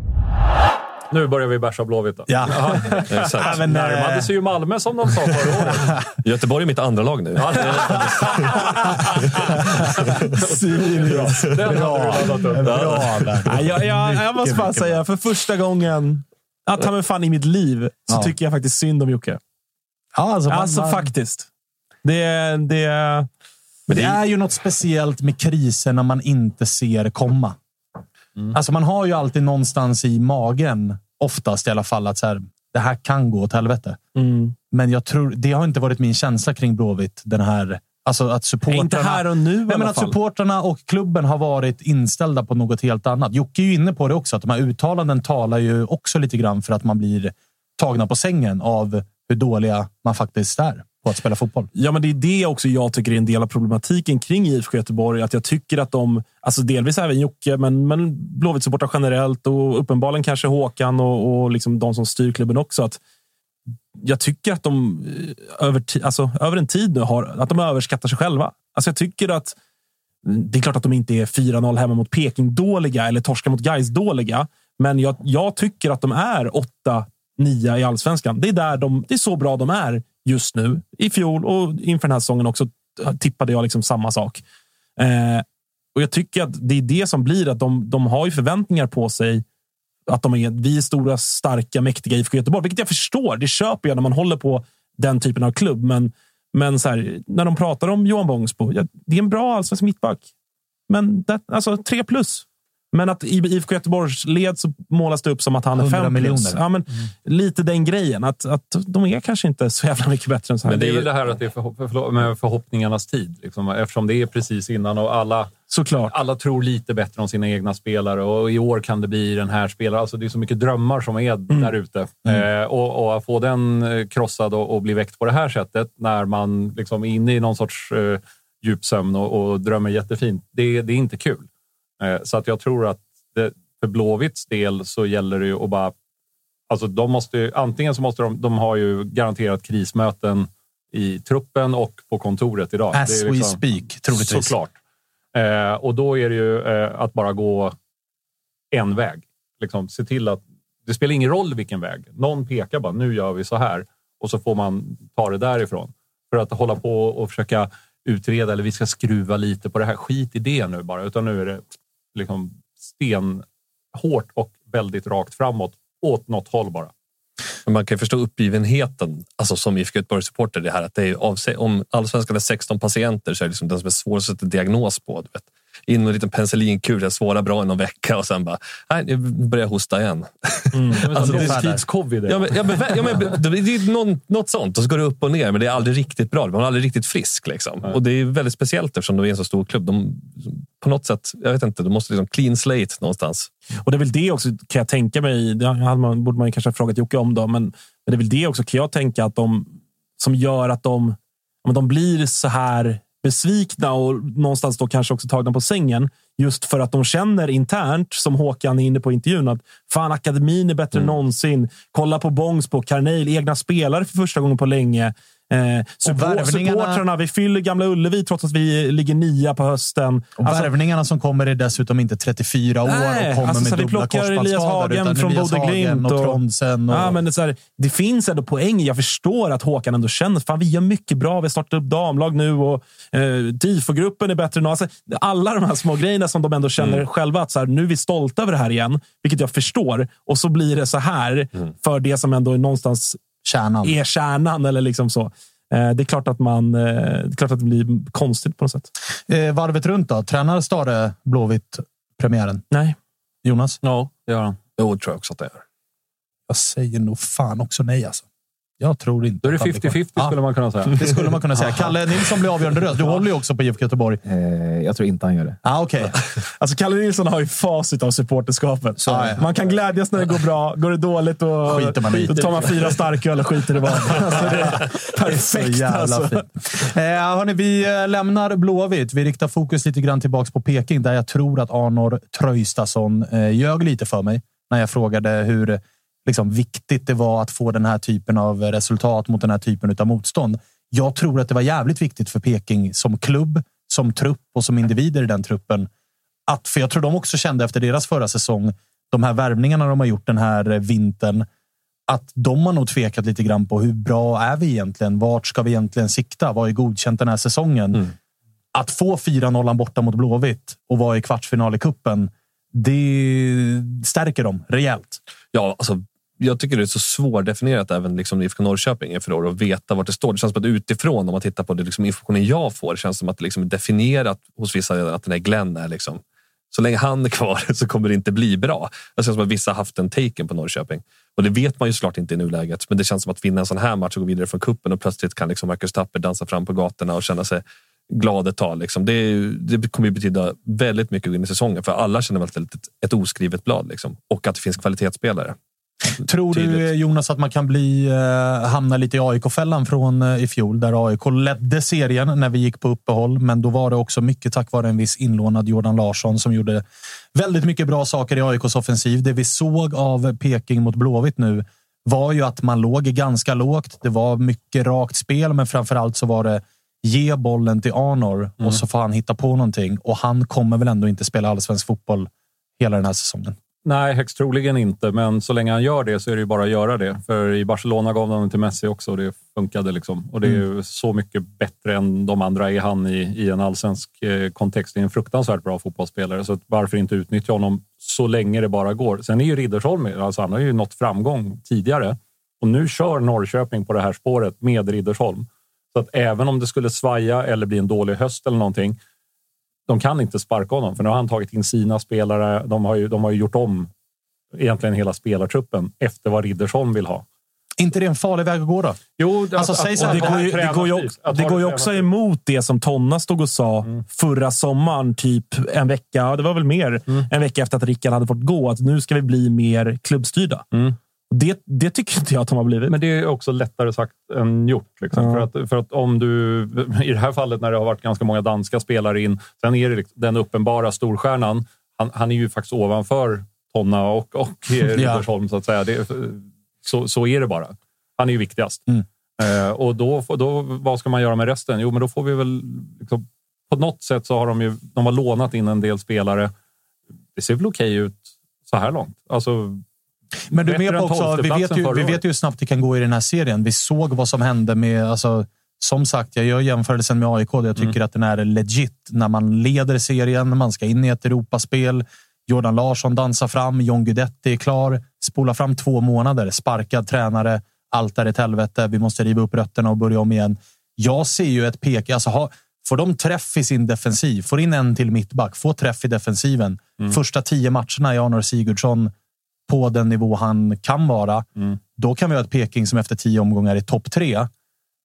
Nu börjar vi bärsa Blåvitt. då. Ja. Exakt. Ja, men, eh, Närmade sig ju Malmö som de sa förra året. Göteborg är mitt andra lag nu. Den hade du laddat upp. Bra där. Nej, jag, jag, jag måste fan säga, för första gången att han fan i mitt liv så Ja. tycker jag faktiskt synd om Jocke. Ja, alltså, man, Alltså man, faktiskt. Det, det, Men det är ju något speciellt med kriser när man inte ser komma. Alltså man har ju alltid någonstans i magen, oftast i alla fall, att så här, det här kan gå åt helvete. mm. Men jag tror, det har inte varit min känsla kring Blåvitt. Den här, alltså att supportrarna... Inte här och nu Nej, men att supportrarna och klubben har varit inställda på något helt annat. Jocke är ju inne på det också, att de här uttalanden talar ju också lite grann för att man blir tagna på sängen av hur dåliga man faktiskt är på att spela fotboll. Ja, men det är det också jag tycker är en del av problematiken kring IFK Göteborg. Att jag tycker att de, alltså delvis även Jocke, men, men Blåvitt-supportrar generellt och uppenbarligen kanske Håkan och, och liksom de som styr klubben också. Att jag tycker att de eh, över, alltså, över en tid nu har, att de överskattar sig själva. Alltså, jag tycker att mm, det är klart att de inte är 4-0 hemma mot Peking dåliga eller torska mot Gais dåliga. Men jag, jag tycker att de är 8-9 i allsvenskan. Det är, där de, det är så bra de är just nu. I fjol och inför den här säsongen också eh, tippade jag liksom samma sak. Eh, och jag tycker att det är det som blir att de, de har ju förväntningar på sig att de är, vi är stora, starka, mäktiga IFK Göteborg. Vilket jag förstår. Det köper jag när man håller på den typen av klubb. Men, men så här, när de pratar om Johan Bångsbo, ja, det är en bra allsvensk mittback. Men det, alltså tre plus. Men att i IFK Göteborgs led så målas det upp som att han är 100 fem miljoner. Ja, men Lite den grejen. Att, att de är kanske inte så jävla mycket bättre än så här. Men det är väl det här att det är förhopp- förlåt, med förhoppningarnas tid. Liksom, eftersom det är precis innan och alla, Såklart. alla tror lite bättre om sina egna spelare. Och i år kan det bli den här spelaren. Alltså, det är så mycket drömmar som är där ute. Eh, och, och att få den eh, krossad och, och bli väckt på det här sättet när man liksom är inne i någon sorts eh, djupsömn och, och drömmer jättefint. Det, det är inte kul. Eh, så att jag tror att det, för Blåvitts del så gäller det ju att bara Alltså de måste ju, antingen så måste de, de har ju garanterat krismöten i truppen och på kontoret idag. As Det är we liksom- speak, troligtvis. Såklart. Eh, och då är det ju eh, att bara gå en väg. Liksom, se till att det spelar ingen roll vilken väg. Någon pekar bara, nu gör vi så här. Och så får man ta det därifrån. För att hålla på och försöka utreda eller vi ska skruva lite på det här. Skit i det nu bara. Utan nu är det liksom stenhårt och väldigt rakt framåt. Åt något håll bara. Men man kan förstå uppgivenheten alltså som IFK Göteborg-supporter. Det här att det är av, sig- om allsvenskan är 16 patienter så är det liksom den som är svårast att sätta diagnos på. Du vet. In med en liten penicillinkur, det svåra bra i någon vecka och sen bara, nej, nu börjar jag hosta igen. Alltså, det är är tids-covid. Ja, men, ja, men, ja, men, det är någon, något sånt och så går det upp och ner, men det är aldrig riktigt bra. Man är aldrig riktigt frisk. Liksom. Och Det är väldigt speciellt eftersom de är en så stor klubb. De, på något sätt, jag vet inte, de måste liksom clean slate någonstans. Och det är väl det också, kan jag tänka mig. Det hade man, borde man kanske ha frågat Jocke om. Då, men, men det är väl det också, kan jag tänka, att de, som gör att de, de blir så här besvikna och någonstans då kanske också tagna på sängen. Just för att de känner internt, som Håkan är inne på i intervjun, att fan, akademin är bättre än någonsin. Kolla på Bångsbo, Carneil, egna spelare för första gången på länge. Eh, support, supportrarna, vi fyller Gamla Ullevi trots att vi ligger nia på hösten. Och Alltså- värvningarna som kommer är dessutom inte 34 år Nej, och kommer alltså, så med vi dubbla plockar Elias korsbandsskador. Hagen utan från Elias Hagen Glimt och och- Trondsen. Och, Ja, men det, här, det finns ändå poäng. Jag förstår att Håkan ändå känner att vi gör mycket bra. Vi har startat upp damlag nu och eh, TIFO-gruppen är bättre nu. Alltså, alla de här små grejerna som de ändå känner Mm. själva att så här, nu är vi stolta över det här igen, vilket jag förstår. Och så blir det så här för det som ändå är någonstans kärnan. är kärnan. Eller liksom så. Eh, det är klart att man, eh, det är klart att det blir konstigt på något sätt. Eh, varvet runt då? Tränar Stare Blåvitt premiären? Nej. Jonas? Ja, det gör han. Jo, tror jag också att det gör. Jag säger nog fan också nej alltså. Jag tror inte. Då är det att han blir kvar. 50-50 skulle man kunna säga. Det skulle man kunna säga. Kalle Nilsson blir avgörande röst. Du håller ju också på IFK Göteborg. jag tror inte han gör det. Ah, okay. Alltså Kalle Nilsson har ju facit av supporterskapet. Så Ja, ja. Man kan glädjas när det går bra. Går det dåligt och Skiter man i. då tar man fyra starköl och skiter i vad. Alltså, det är perfekt jävla alltså. fint. Eh, hörni, vi eh, lämnar Blåvitt. Vi riktar fokus lite grann tillbaka på Peking där jag tror att Arnor Tröjstason eh, ljög lite för mig när jag frågade hur liksom, viktigt det var att få den här typen av resultat mot den här typen av motstånd. Jag tror att det var jävligt viktigt för Peking som klubb, som trupp och som individer i den truppen. Att, för jag tror de också kände efter deras förra säsong, de här värvningarna de har gjort den här vintern, att de har nog tvekat lite grann på hur bra är vi egentligen? Vart ska vi egentligen sikta? Vad är godkänt den här säsongen? Att få 4-0 borta mot Blåvitt och vara i kvartsfinal i kuppen, det stärker dem rejält. Ja, alltså, jag tycker det är så svårdefinierat även liksom IFK Norrköping inför år att veta vart det står. Det känns som att utifrån, om man tittar på det liksom informationen jag får, det känns som att det liksom är definierat hos vissa redan att den här Glenn är liksom så länge han är kvar så kommer det inte bli bra. Det känns som att vissa har haft en taken på Norrköping. Och det vet man ju såklart inte i nuläget. Men det känns som att vinna en sån här match och gå vidare från kuppen och plötsligt kan liksom Marcus Tapper dansa fram på gatorna och känna sig glad ett tag. Liksom. Det, det kommer ju betyda väldigt mycket in i säsongen. För alla känner väl ett, ett oskrivet blad. Liksom. Och att det finns kvalitetsspelare. Tror du eh, Jonas att man kan bli, eh, hamna lite i AIK-fällan från eh, i fjol där AIK ledde serien när vi gick på uppehåll. Men då var det också mycket tack vare en viss inlånad Jordan Larsson som gjorde väldigt mycket bra saker i AIKs offensiv. Det vi såg av Peking mot Blåvitt nu var ju att man låg ganska lågt. Det var mycket rakt spel, men framför allt så var det ge bollen till Arnor Mm. och så får han hitta på någonting. Och han kommer väl ändå inte spela allsvensk fotboll hela den här säsongen. Nej, högst troligen inte, men så länge han gör det så är det ju bara att göra det. För i Barcelona gav de den till Messi också och det funkade. liksom. Och det är ju så mycket bättre än de andra är han i, i en allsvensk eh, kontext. Det är en fruktansvärt bra fotbollsspelare, så varför inte utnyttja honom så länge det bara går? Sen är ju Riddersholm, alltså han har ju nått framgång tidigare och nu kör Norrköping på det här spåret med Riddersholm. Så att även om det skulle svaja eller bli en dålig höst eller någonting, de kan inte sparka honom för nu har han tagit in sina spelare. De har ju, de har ju gjort om egentligen hela spelartruppen efter vad Riddersholm vill ha. inte det en farlig väg att gå då? Jo, Alltså, säg så här, det går ju, det går ju också, det går ju också emot det som Tonna stod och sa förra sommaren, typ en vecka, ja, det var väl mer, en vecka efter att Rickard hade fått gå, att nu ska vi bli mer klubbstyrda. Det, det tycker inte jag att de har blivit. Men det är också lättare sagt än gjort. Liksom. Ja. För, att, för att om du, i det här fallet när det har varit ganska många danska spelare in, sen är det liksom den uppenbara storstjärnan. Han, han är ju faktiskt ovanför Tonna och, och Riddersholm, så att säga. Det, så, så är det bara. Han är ju viktigast. Mm. Eh, och då, då, vad ska man göra med resten? Jo, men då får vi väl... Liksom, på något sätt så har de ju de har lånat in en del spelare. Det ser väl okej ut så här långt. Alltså, Men du är med på också, vi vet, ju, vi vet ju hur snabbt det kan gå i den här serien. Vi såg vad som hände med... Alltså, som sagt, jag gör jämförelsen med AIK. Jag tycker Mm. att den är legit. När man leder serien, man ska in i ett Europaspel. Jordan Larsson dansar fram, John Guidetti är klar. Spola fram två månader, sparkad tränare. Allt är ett helvete. Vi måste riva upp rötterna och börja om igen. Jag ser ju ett pek. Alltså, ha, får de träff i sin defensiv, får in en till mittback, får träff i defensiven. Mm. Första tio matcherna är Arnor Sigurdsson på den nivå han kan vara. Mm. Då kan vi ha ett Peking som efter tio omgångar är topp tre.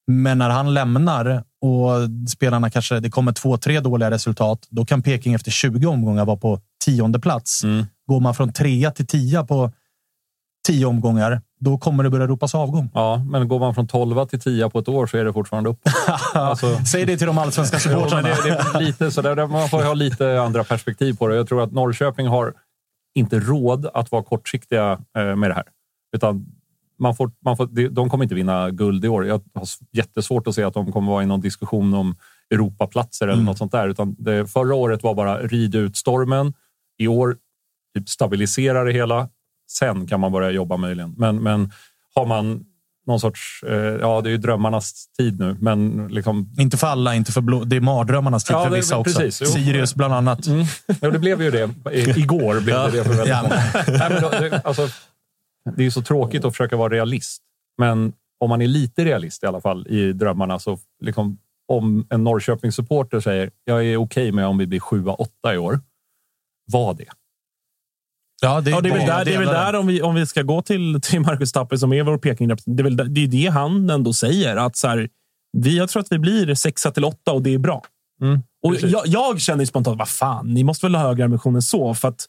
Men när han lämnar och spelarna kanske det kommer två, tre dåliga resultat, då kan Peking efter 20 omgångar vara på tionde plats. Mm. Går man från trea till tia på tio omgångar, då kommer det börja ropas avgång. Ja, men går man från 12 till 10 på ett år så är det fortfarande uppåt. Alltså- Säg det till de allsvenska supportrarna. det, det är lite så där, man får ha lite andra perspektiv på det. Jag tror att Norrköping har inte råd att vara kortsiktiga eh, med det här. Utan man får, man får, de- kommer inte vinna guld i år. Jag har jättesvårt att se att de kommer vara i någon diskussion om Europaplatser eller Mm. något sånt där. Utan det, förra året var bara rid ut stormen. I år typ stabilisera det hela. Sen kan man börja jobba möjligen. Men, men har man någon sorts... Eh, ja, det är ju drömmarnas tid nu, men liksom Inte för alla, inte för blå. Det är mardrömmarnas tid Ja, för vissa också. precis. Jo. Sirius bland annat. Ja, det blev ju det. I- Igår blev det det för väldigt många. Nej, men då, det, alltså, det är ju så tråkigt att försöka vara realist. Men om man är lite realist i alla fall i drömmarna så liksom, om en Norrköping-supporter säger jag är okej med om vi blir 7-8 i år. Var det. Ja, det är, Ja, det är väl där, det är väl där om, vi, om vi ska gå till, till Marcus Tapper som är vår Peking det är väl det, är det han ändå säger. Att så här, vi, jag tror att vi blir sexa till åtta och det är bra. Mm, och jag, jag känner spontant, vad fan, ni måste väl ha högre ambition än så. För att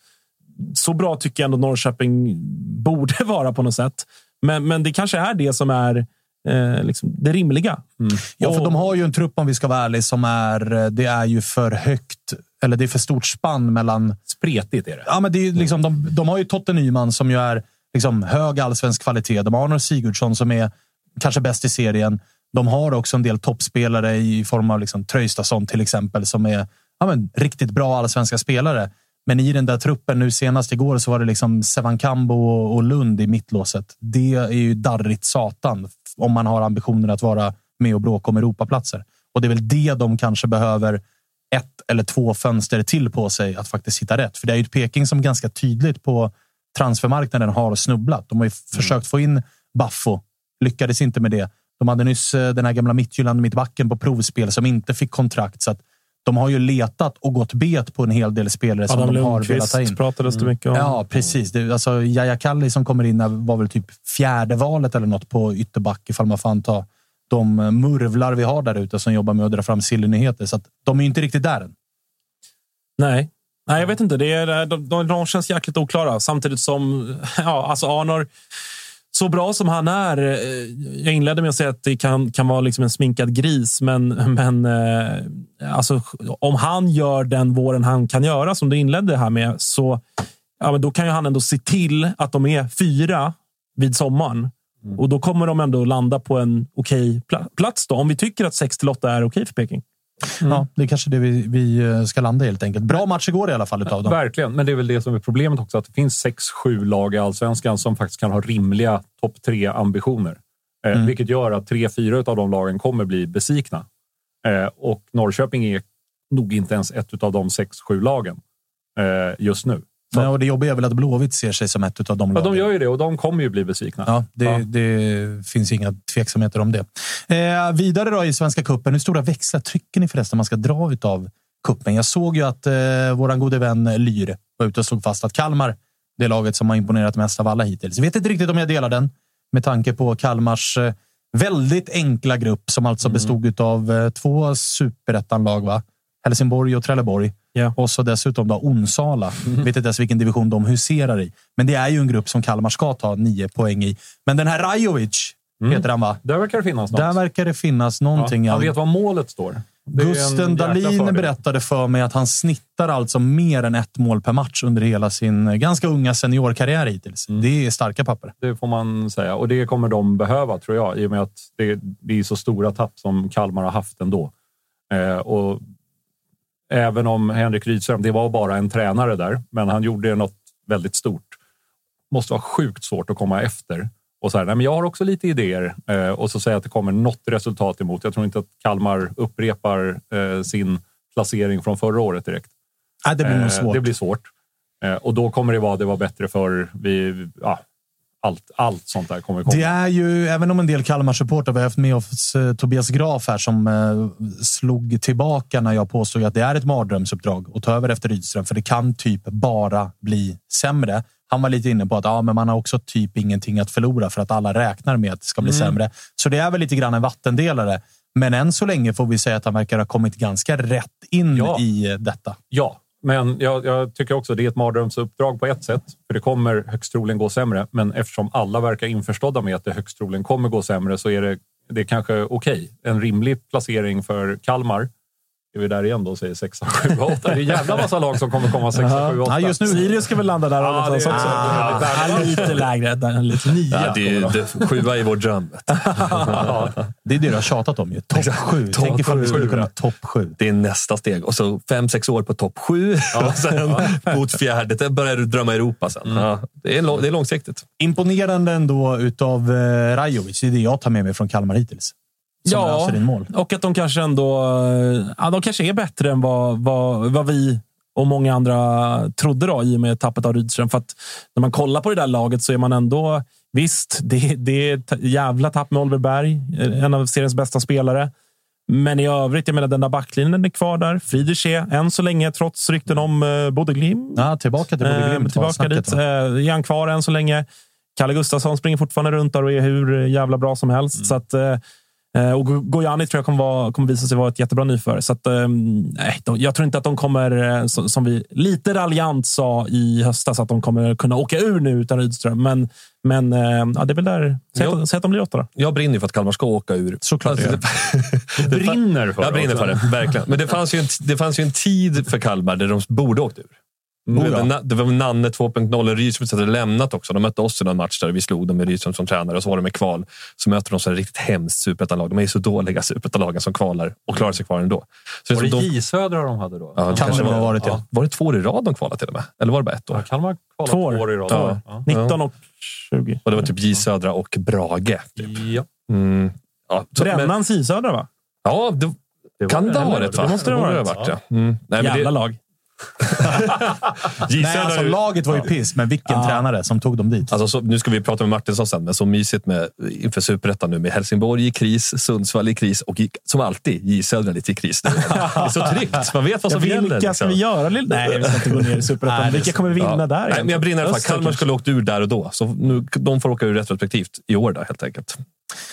så bra tycker jag ändå Norrköping borde vara på något sätt. Men, men det kanske är det som är eh, liksom det rimliga. Ja, för de har ju en trupp, om vi ska vara ärliga, som är... Det är ju för högt, eller det är för stort spann mellan... Spretigt är det. Ja, men det är liksom, de, de har ju Totte Nyman som ju är liksom hög allsvensk kvalitet. De har Arnold Sigurdsson som är kanske bäst i serien. De har också en del toppspelare i form av liksom Tröjstason till exempel som är ja, men, riktigt bra allsvenska spelare. Men i den där truppen, nu senast igår, så var det liksom Sevan och, och Lund i mittlåset. Det är ju darrigt satan om man har ambitionen att vara med och bråka om Europaplatser. Och det är väl det de kanske behöver ett eller två fönster till på sig att faktiskt hitta rätt. För det är ju ett Peking som ganska tydligt på transfermarknaden har snubblat. De har ju försökt få in Baffo, lyckades inte med det. De hade nyss eh, den här gamla Midtjylland mittbacken på provspel som inte fick kontrakt. Så att de har ju letat och gått bet på en hel del spelare som Adam de har velat ta in. pratades det mycket om. Ja, precis. Det, alltså, Yahya Kalli som kommer in här var väl typ fjärde valet eller något på ytterback ifall man får anta de eh, murvlar vi har där ute som jobbar med att dra fram sillnyheter. Så att de är inte riktigt där än. Nej. Nej, jag vet inte. Det är, eh, de, de, de känns jäkligt oklara. Samtidigt som ja, alltså Arnor, så bra som han är. Eh, jag inledde med att säga att det kan, kan vara liksom en sminkad gris, men, men alltså, om han gör den våren han kan göra, som du inledde här med, så ja, men då kan ju han ändå se till att de är fyra vid sommaren och då kommer de ändå landa på en okej pla- plats. Då, om vi tycker att 6-8 är okej för Peking. Ja, det är kanske det vi, vi eh, ska landa i helt enkelt. Bra match igår i alla fall utav dem. Verkligen, men det är väl det som är problemet också. Att det finns sex, sju lag i allsvenskan som faktiskt kan ha rimliga topp tre ambitioner. Eh, Mm. Vilket gör att tre, fyra av de lagen kommer bli besvikna. Eh, och Norrköping är nog inte ens ett av de sex, sju lagen eh, just nu. Men, och det jobbiga är väl att Blåvitt ser sig som ett av de Ja, lagen. de gör ju det och de kommer ju bli besvikna. Ja, det, Ja. det finns inga tveksamheter om det. Eh, vidare då i Svenska Cupen. Hur stora växlar trycker ni förresten man ska dra utav kuppen? Jag såg ju att eh, våran gode vän Lyr var ute och slog fast att Kalmar, det är laget som har imponerat mest av alla hittills. Jag vet inte riktigt om jag delar den med tanke på Kalmars eh, väldigt enkla grupp som alltså bestod av eh, två superettanlag, va? Helsingborg och Trelleborg. Ja. Och så dessutom då Onsala. Vet inte ens vilken division de huserar i. Men det är ju en grupp som Kalmar ska ta nio poäng i. Men den här Rajovic, heter han va? Där verkar det finnas något. Där verkar det finnas någonting. ja, han vet vad målet står. Gusten Dahlin berättade för mig att han snittar alltså mer än ett mål per match under hela sin eh, ganska unga seniorkarriär hittills. Det är starka papper. Det får man säga. Och det kommer de behöva, tror jag, i och med att det, det är så stora tapp som Kalmar har haft ändå. Eh, och även om Henrik Rydström, det var bara en tränare där, men han gjorde något väldigt stort. Måste vara sjukt svårt att komma efter. Och så här, nej, men jag har också lite idéer eh, och så säga att det kommer något resultat emot. Jag tror inte att Kalmar upprepar eh, sin placering från förra året direkt. Nej, det blir nog Eh, svårt. Det blir svårt. Och då kommer det vara det var bättre för vi, ja, allt, allt sånt där kommer komma. Det är ju, även om en del Kalmar-supportrar, vi har haft med oss eh, Tobias Graf här som eh, slog tillbaka när jag påstod att det är ett mardrömsuppdrag att ta över efter Rydström, för det kan typ bara bli sämre. Han var lite inne på att ja, men man har också typ ingenting att förlora för att alla räknar med att det ska bli Mm. sämre. Så det är väl lite grann en vattendelare. Men än så länge får vi säga att han verkar ha kommit ganska rätt in Ja. i eh, detta. Ja, men jag, jag tycker också det är ett mardrömsuppdrag på ett sätt. För det kommer högst troligen gå sämre. Men eftersom alla verkar införstådda med att det högst troligen kommer gå sämre så är det, det är kanske okej. En rimlig placering för Kalmar. Är vi där igen då och säger 6, 7, 8. Det är en jävla massa lag som kommer komma 6, 7, 8. Ja, just nu, Sirius ska väl landa där Ja, någonstans det också. Ah, Ah, lite lägre. Där, lite nia. Ja, det är det, sjua i vår dröm. det är det du har tjatat om ju. Topp sju. Topp Tänk ifall vi skulle ja. kunna topp sju. Det är nästa steg. Och så fem, sex år på topp sju. Och sen mot fjärde. Sen börjar du drömma Europa sen. Ja, det, är det är långsiktigt. Imponerande ändå utav eh, Rajovic. Det är det jag tar med mig från Kalmar hittills. Som Ja, löser din mål. och att de kanske ändå ja, de kanske är bättre än vad, vad, vad vi och många andra trodde då, i och med tappet av Rydström. För att när man kollar på det där laget så är man ändå... Visst, det, det är ett jävla tapp med Oliver Berg, en av seriens bästa spelare. Men i övrigt, jag menar den där backlinjen är kvar där. Friedrich är än så länge, trots rykten om eh, Bodø Glimt. Ja, tillbaka till Bodø Eh, tillbaka snacket, dit. Eh, är han kvar än så länge. Kalle Gustafsson springer fortfarande runt där och är hur jävla bra som helst. Så att, eh, eh, och Go- Gojani tror jag kommer, vara, kommer visa sig vara ett jättebra nyförvärv. Så att, eh, nej, de, jag tror inte att de kommer, eh, som, vi lite raljant sa i höstas, att de kommer kunna åka ur nu utan Rydström. Men, men eh, ja, det är väl där. Säg Ja. att, säg att de blir åtta då. Jag brinner ju för att Kalmar ska åka ur. Såklart Alltså, det brinner för Jag brinner för det, verkligen. Men det fanns, ju en, det fanns ju en tid för Kalmar där de borde åkt ur. Det ja. var Na- Det var Nanne 2.0, Rydström hade lämnat också. De mötte oss i någon match där vi slog dem med Rydström som tränare och så var de i kval. Så möter de så riktigt hemskt superettanlag. De är ju så dåliga superettanlagen som kvalar och klarar sig kvar ändå. Så Var det de, J Södra de hade då? ja, det Kan kanske det var, varit, ja. Var det två år i rad de kvalade till och med? Eller var det bara ett Ja, år? Kalmar kvalat Två år. två år i rad. Ja. Ja. 19 och 20. Och det var typ J Södra och Brage. Typ. Ja. Mm. Ja, Brännans J-Södra, va? ja, det, var kan det ha varit va? Det måste det ha varit. ja. Mm. Nej, Jävla det, lag. Nej, alltså, laget var ju piss, men vilken tränare som tog dem dit. Alltså, så, nu ska vi prata med Martinsson sen, men så mysigt med, inför Superettan nu med Helsingborg i kris, Sundsvall i kris och som alltid J Södra lite i kris. nu. Det är så tryggt. Man vet vad som Ja, gäller. vilka ska liksom. vi göra? Lill- Nej, vi ska inte gå ner i Superettan. Vilka kommer vinna Ja. där? Nej, men jag brinner. Öster Kalmar skulle ha åkt ur där och då. Så nu, de får åka ur retrospektivt i år då, helt enkelt.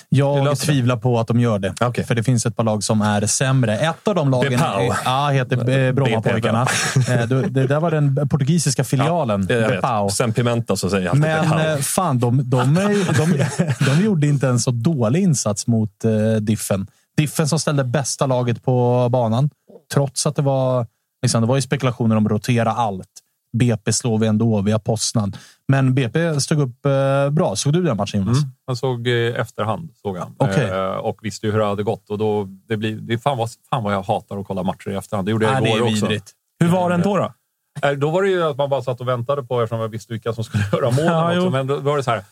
Jag tvivlar på att de gör det. Okej. För det finns ett par lag som är sämre. Ett av de lagen Bepau. är, ja, heter Brommapojkarna. Eh, det, det där var den portugisiska filialen. Vet. Bepau. Sen Pimenta så säger jag Men Bepau. eh, fan, de, de, de, de gjorde inte en så dålig insats mot eh, Diffen. Diffen som ställde bästa laget på banan, trots att det var, liksom, det var ju spekulationer om att rotera allt. BP slår vi ändå via Poznan. Men BP stod upp eh, bra. Såg du den matchen Jonas? Mm. Han såg i efterhand, såg han. Okej. Eh, och visste ju hur det hade gått. Och då, det blir, det fan, vad, fan vad jag hatar att kolla matcher i efterhand. Det gjorde jag igår också. Hur var den då? då? Eh, Då var det ju att man bara satt och väntade på, eftersom jag visste vilka som skulle göra målen Ja. Men då var det så här.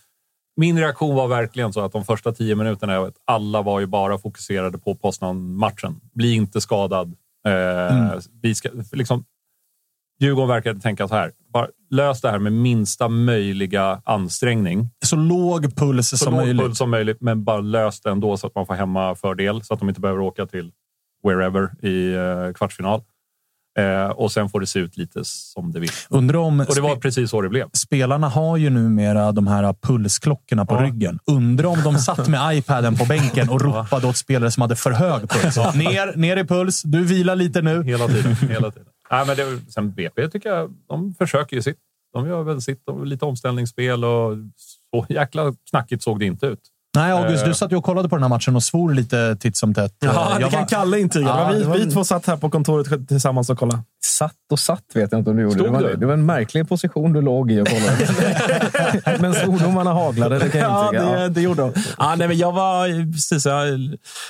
Min reaktion var verkligen så att de första tio minuterna, vet, alla var ju bara fokuserade på Poznan-matchen. Bli inte skadad. Eh, Mm. vi ska, liksom, Djurgården verkade tänka så här. Bara lös det här med minsta möjliga ansträngning. Så låg puls Så som låg möjligt. puls som möjligt, men bara lös det ändå så att man får hemmafördel. Så att de inte behöver åka till wherever i eh, kvartsfinal. Eh, och sen får det se ut lite som det vill. Undrar om Och det var precis så det blev. spelarna har ju numera de här pulsklockorna på Ja. ryggen. Undrar om de satt med iPaden på bänken och ropade åt spelare som hade för hög puls. Ner, ner i puls. Du vilar lite nu. Hela tiden. Hela tiden. Nej, men det, sen BP tycker jag, de försöker ju sitt. De gör väl sitt. Och lite omställningsspel och så jäkla knackigt såg det inte ut. Nej, August, Eh. du satt ju och kollade på den här matchen och svor lite titt som tätt. Ja, Jag det kan var- Kalle intyga. Ja, vi, var- vi två satt här på kontoret tillsammans och kollade. Satt och satt vet jag inte om du gjorde. Stod Det var, du? det var en märklig position du låg i och kollade. Men svordomarna haglade, det kan jag Ja, intyga. det, det gjorde de. Ja, nej, men jag var precis, jag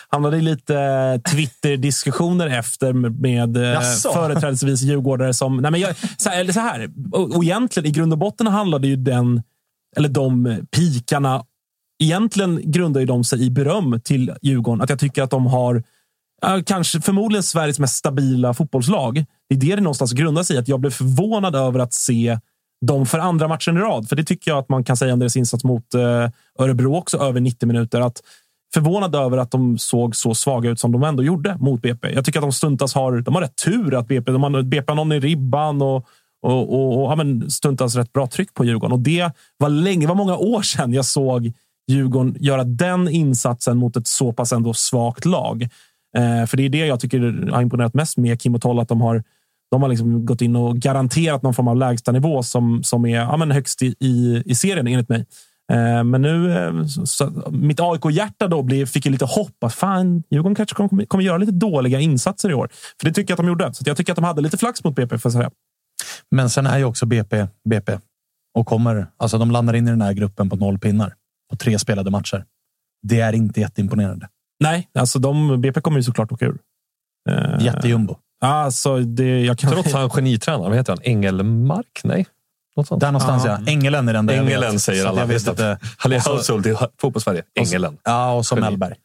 hamnade i lite Twitter-diskussioner efter med, med eh, Jaså? företrädesvis djurgårdare som... Nej, men jag, så här, eller så här, och, och egentligen i grund och botten handlade ju den, eller de pikarna, egentligen grundar ju de sig i beröm till Djurgården. Att jag tycker att de har kanske förmodligen Sveriges mest stabila fotbollslag. Det är det det någonstans grundar sig i. Att jag blev förvånad över att se dem för andra matchen i rad. För det tycker jag att man kan säga om deras insats mot eh, Örebro också, över 90 minuter. Att förvånad över att de såg så svaga ut som de ändå gjorde mot BP. Jag tycker att de stuntas har, de har rätt tur att BP, de har BP har någon i ribban och, och, och, och ja, men stuntas rätt bra tryck på Djurgården. Och det var länge, det var många år sedan jag såg Djurgården göra den insatsen mot ett så pass ändå svagt lag. Eh, för det är det jag tycker har imponerat mest med Kim och Toll, att de har de har liksom gått in och garanterat någon form av lägstanivå som, som är ja, men högst i, i, i serien enligt mig. Eh, men nu, eh, så, så, mitt AIK-hjärta då blev, fick ju lite hopp att fan, Djurgården kanske kommer, kommer göra lite dåliga insatser i år. För det tycker jag att de gjorde. Så att jag tycker att de hade lite flax mot BP. För att säga. Men sen är ju också BP BP och kommer. Alltså, de landar in i den här gruppen på noll pinnar på tre spelade matcher. Det är inte jätteimponerande. Nej, alltså de, BP kommer ju såklart åka ur. Eh, Jättejumbo. Alltså, det, jag kan... Trots han genitränaren. Vad heter han? Engelmark? Nej? Något sånt. Där någonstans, ja. Ängelen är den där jag Ängelen vet. säger alla. Jag vet inte. Han är household i fotbollssverige. Ängelen. Ja, och så Geni. Mellberg.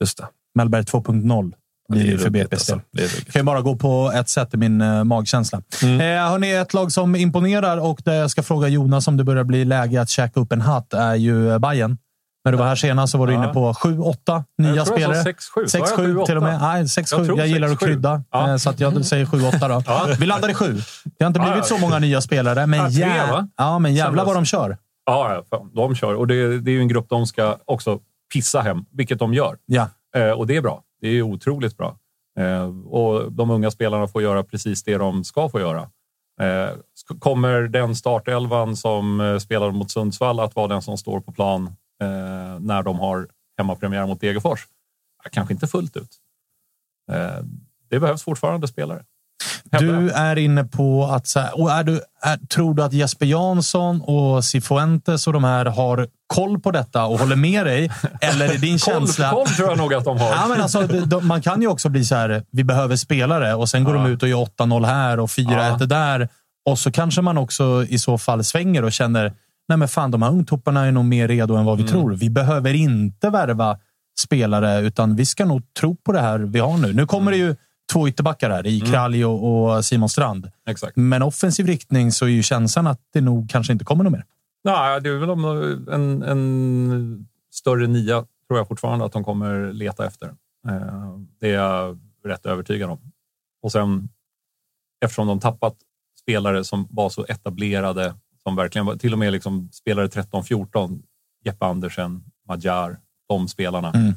Just det. Mellberg 2.0 blir för BP's del. alltså. Är ruggigt. kan ju bara gå på ett sätt i min uh, magkänsla. Mm. Eh, hörni, ett lag som imponerar och där jag ska fråga Jonas om det börjar bli läge att käka upp en hatt är ju eh, Bayern. När du var här senast så var du inne på sju, åtta nya Jag tror spelare. sa sex, sju. Sa jag 6-7 sju, till och med. Nej, 6-7. Jag Jag, gillar att 6-7. krydda, Ja. eh, så att jag säger 7-8 då. Ja. Vi landar i sju. Det har inte blivit ja. så många nya spelare, men, Ja, jä- ja, men jävlar vad de kör. Ja, de kör. Och det, det är ju en grupp de ska också pissa hem, vilket de gör. Ja. Eh, och det är bra. Det är otroligt bra. Eh, och de unga spelarna får göra precis det de ska få göra. Eh, kommer den startelvan som eh, spelade mot Sundsvall att vara den som står på plan när de har hemmapremiär mot Degerfors? Kanske inte fullt ut. Det behövs fortfarande spelare. Du är inne på att... Så här, och är du, är, tror du att Jesper Jansson och Cifuentes och de här har koll på detta och håller med dig? Eller är din Koll, känsla... koll tror jag nog att de har. Ja, men alltså, de, de, man kan ju också bli så här, vi behöver spelare och sen går Ja. de ut och gör 8-0 här och 4-1 Ja. där. Och så kanske man också i så fall svänger och känner, nej men fan, de här ungtopparna är nog mer redo än vad vi Mm. tror. Vi behöver inte värva spelare, utan vi ska nog tro på det här vi har nu. Nu kommer det ju två ytterbackar här i Mm. Kralj och, och Simon Strand. Exakt. Men offensiv riktning så är ju känslan att det nog kanske inte kommer något mer. Nej, det är väl om en, en större nia tror jag fortfarande att de kommer leta efter. Eh, Det är jag rätt övertygad om. Och sen eftersom de tappat spelare som var så etablerade, som verkligen var, till och med liksom spelare 13-14, Jeppe Andersen, Magyar, de spelarna. Mm.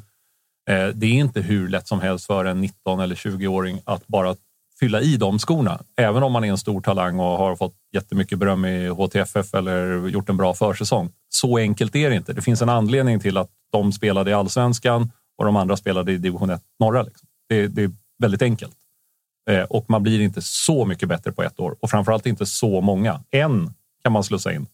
Eh, det är inte hur lätt som helst för en 19 eller 20-åring att bara fylla i de skorna. Även om man är en stor talang och har fått jättemycket beröm i HTFF eller gjort en bra försäsong. Så enkelt är det inte. Det finns en anledning till att de spelade i allsvenskan och de andra spelade i division 1 norra. Liksom. Det, det är väldigt enkelt. Eh, och man blir inte så mycket bättre på ett år och framförallt inte så många. En kan man slussa in,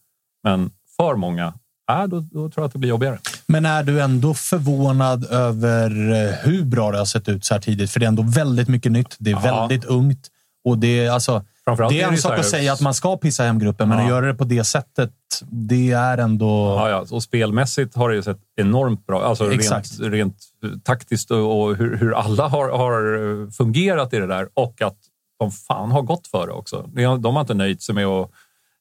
men för många, äh, då, då tror jag att det blir jobbigare. Men är du ändå förvånad över eh, hur bra det har sett ut så här tidigt? För det är ändå väldigt mycket nytt. Det är Ja. väldigt ungt. Och det, är, alltså, det är en sak att säga att man ska pissa hem gruppen, men Ja. att göra det på det sättet, det är ändå... Ja, ja. Och spelmässigt har det ju sett enormt bra Alltså Exakt. rent, rent taktiskt och, hur, hur alla har, har fungerat i det där och att de fan har gått för det också. De de har inte nöjt sig med att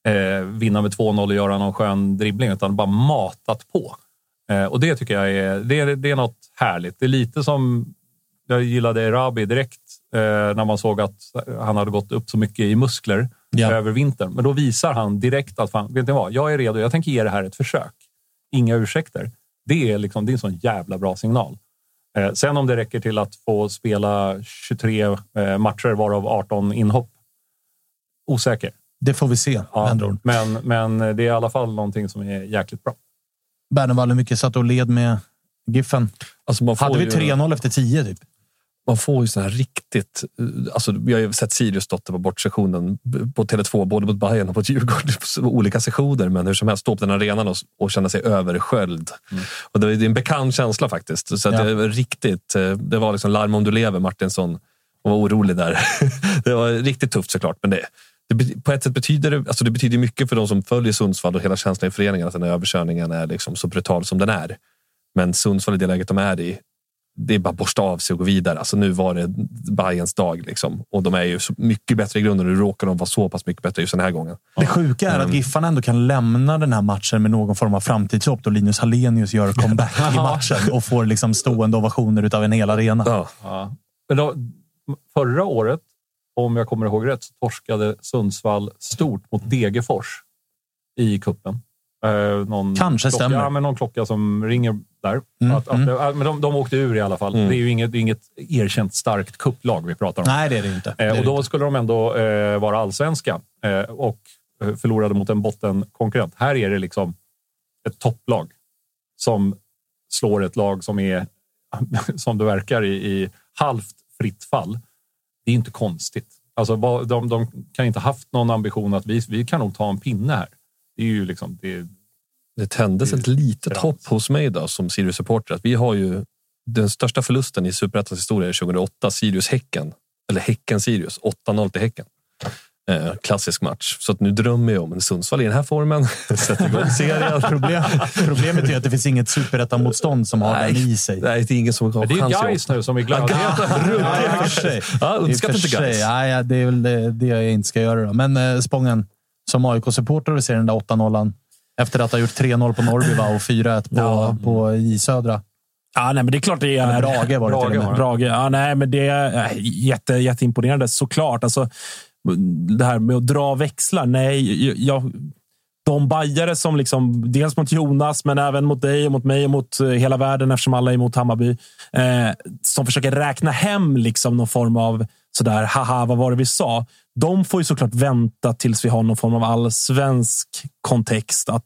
eh, vinna med 2-0 och göra någon skön dribbling utan bara matat på. Eh, och det tycker jag är, det är, det är något härligt. Det är lite som jag gillade Erabi direkt eh, när man såg att han hade gått upp så mycket i muskler Ja. över vintern. Men då visar han direkt att fan, vet ni vad? Jag är redo. Jag tänker ge det här ett försök. Inga ursäkter. Det är, liksom, det är en sån jävla bra signal. Eh, sen om det räcker till att få spela 23 eh, matcher varav 18 inhopp. Osäker. Det får vi se, Ja, men, men det är i alla fall någonting som är jäkligt bra. Bernevall, hur mycket satt och led med Giffen? Alltså Hade vi ju- 3-0 efter 10 typ? man får ju såna här riktigt... eh, Alltså, vi har ju sett Sirius stått på bortsessionen på Tele2, både mot Bayern och mot Djurgården. På olika sessioner, men hur som helst stå på den arenan och, och känna sig översköljd. Och det, är- en bekant känsla faktiskt. Så Ja. det, var riktigt, eh, det var liksom larm om du lever, Martinsson. Och var orolig där. det var riktigt tufft såklart, men det, det, på ett sätt betyder det, alltså det betyder mycket för de som följer Sundsvall och hela känslan i föreningen att den här överkörningen är liksom så brutal som den är. Men Sundsvall i det läget de är i, det är bara att borsta av sig och gå vidare. Alltså nu var det Bayerns dag liksom. och de är ju så mycket bättre i grunden. Nu råkar de vara så pass mycket bättre just den här gången. Det sjuka är att Mm. Giffarna ändå kan lämna den här matchen med någon form av framtidshopp då Linus Hallenius gör comeback i matchen och får liksom stående ovationer av en hel arena. Ja. Ja. Men då, förra året, om jag kommer ihåg rätt, så torskade Sundsvall stort mot Degerfors i kuppen. Eh, någon Kanske klocka, stämmer. Ja, men någon klocka som ringer där. Mm, Att, att, mm. ja, men de, de åkte ur i alla fall. Mm. Det är ju inget, är inget erkänt starkt kupplag vi pratar om. Nej, det är det inte. Det är Eh, och då inte. skulle de ändå eh, vara allsvenska eh, och eh, förlorade mot en bottenkonkurrent. Här är det liksom ett topplag som slår ett lag som är, som det verkar, i, i halvt fritt fall. Det är inte konstigt. Alltså, de, de kan inte haft någon ambition att vi, vi kan nog ta en pinne här. Det är ju liksom... Det, Det tändes Det ett litet trams. hopp hos mig då, som Sirius-supporter. Vi har ju den största förlusten i Superettans historia är 2008, Sirius-Häcken. Eller Häcken-Sirius. 8-0 till Häcken. Eh, klassisk match. Så att nu drömmer jag om en Sundsvall i den här formen. Sätter igång serien. Problem, problemet är att det finns inget superettan-motstånd som har Nej. den i sig. Nej, det är ingen som har men det är chans Gais nu som är glada. Ja, inte. Gais. Nej, ja, det är väl det, det jag inte ska göra. Då. Men eh, Spången, som AIK-supporter och ser den där 8-0 efter att ha gjort 3-0 på Norrby va? och 4-1 på, Ja. på i Södra. Ja, nej, men det är klart det är... Brage var det till och med. Brage. Ja, nej, men det är äh, jätte, jätteimponerande såklart. Alltså, det här med att dra växlar. Nej, jag, de bajare som liksom, dels mot Jonas, men även mot dig och mot mig och mot eh, hela världen eftersom alla är emot Hammarby. Eh, som försöker räkna hem liksom någon form av sådär, haha, vad var det vi sa? De får ju såklart vänta tills vi har någon form av allsvensk kontext att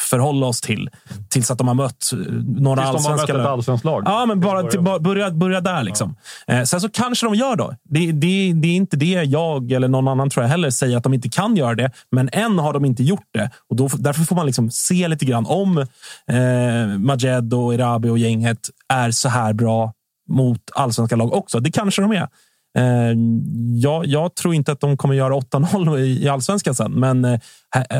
förhålla oss till. Tills att de har mött några Tills de har mött allsvenska ett lag. Ja, men bara till, börja, börja där. Liksom. Eh, sen så kanske de gör då. Det, det, det är inte det jag eller någon annan tror jag heller säger att de inte kan göra det. Men än har de inte gjort det. Och då, därför får man liksom se lite grann om eh, Majed och Erabi och gänget är så här bra mot allsvenska lag också. Det kanske de är. Eh, jag, jag tror inte att de kommer göra 8-0 i, allsvenskan sen, men eh,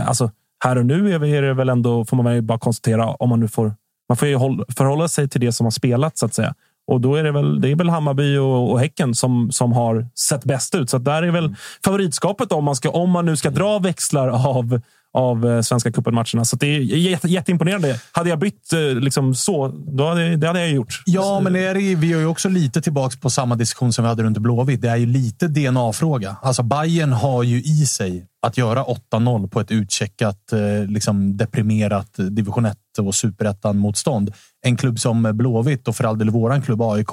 alltså, här och nu är, det väl ändå, får man väl bara konstatera, om man nu får man får ju håll, förhålla sig till det som har spelats så att säga. Och då är det väl, det är väl Hammarby och, och Häcken som, som har sett bäst ut. Så där är väl favoritskapet om man, ska, om man nu ska dra växlar av, av eh, Svenska cupen-matcherna. Så det är jätte, jätteimponerande. Hade jag bytt eh, liksom så, då hade, det hade jag gjort. Ja, men är, det- vi är ju också lite tillbaka på samma diskussion som vi hade runt Blåvitt. Det är ju lite DNA-fråga. Alltså Bayern har ju i sig att göra 8-0 på ett utcheckat, eh, liksom deprimerat division 1 och superettan-motstånd. En klubb som Blåvitt och för all del våran klubb AIK.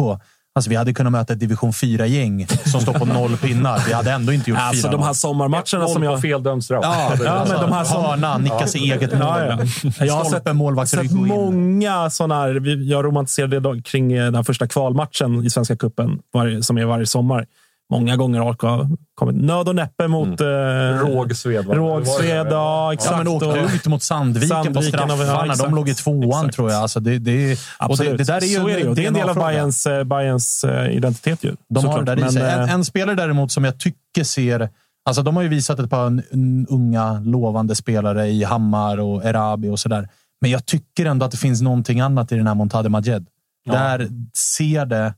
Alltså vi hade kunnat möta ett division 4-gäng som står på noll pinnar. Vi hade ändå inte gjort Alltså 4-0. de här sommarmatcherna som jag... fel dömd straff. Ja, ja, men de här som... Hörna, nickas i eget mål. Ja, ja. Jag har Stolpe, sett, sett många sådana här. vi- Jag romantiserade kring eh, den här första kvalmatchen i Svenska cupen som är varje sommar. Många gånger AIK har kommit nöd och näppe mot... Mm. Rågsved. va? Rågsved, ja exakt. Ja, men åkte Och- ut mot Sandviken, Sandviken på ja, straffarna. exakt. de låg i tvåan, Exakt. tror jag. Alltså, det, det, och det, Absolut. det där är ju är det, det är en del av. Bayerns, eh, Bayerns eh, identitet. Ju, De har det där i sig. Men, En, eh, en spelare däremot som jag tycker ser... Alltså de har ju visat ett par unga lovande spelare i Hammar och Erabi och sådär. Men jag tycker ändå att det finns någonting annat i den här Montade Majed. Ja. Där ser det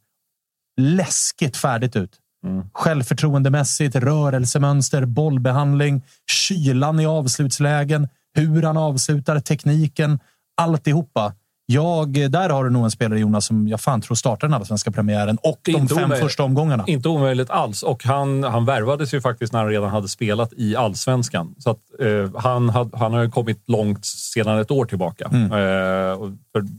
läskigt färdigt ut. Mm. Självförtroendemässigt, rörelsemönster, bollbehandling, kylan i avslutslägen, hur han avslutar, tekniken, alltihopa. Jag, där har du nog en spelare, Jonas, som jag fan tror startar den allsvenska premiären och de Inte fem omöjligt. första omgångarna. Inte omöjligt alls. Och han, han värvades ju faktiskt när han redan hade spelat i allsvenskan. Så att, eh, han, had, han har kommit långt sedan ett år tillbaka. Mm. Eh,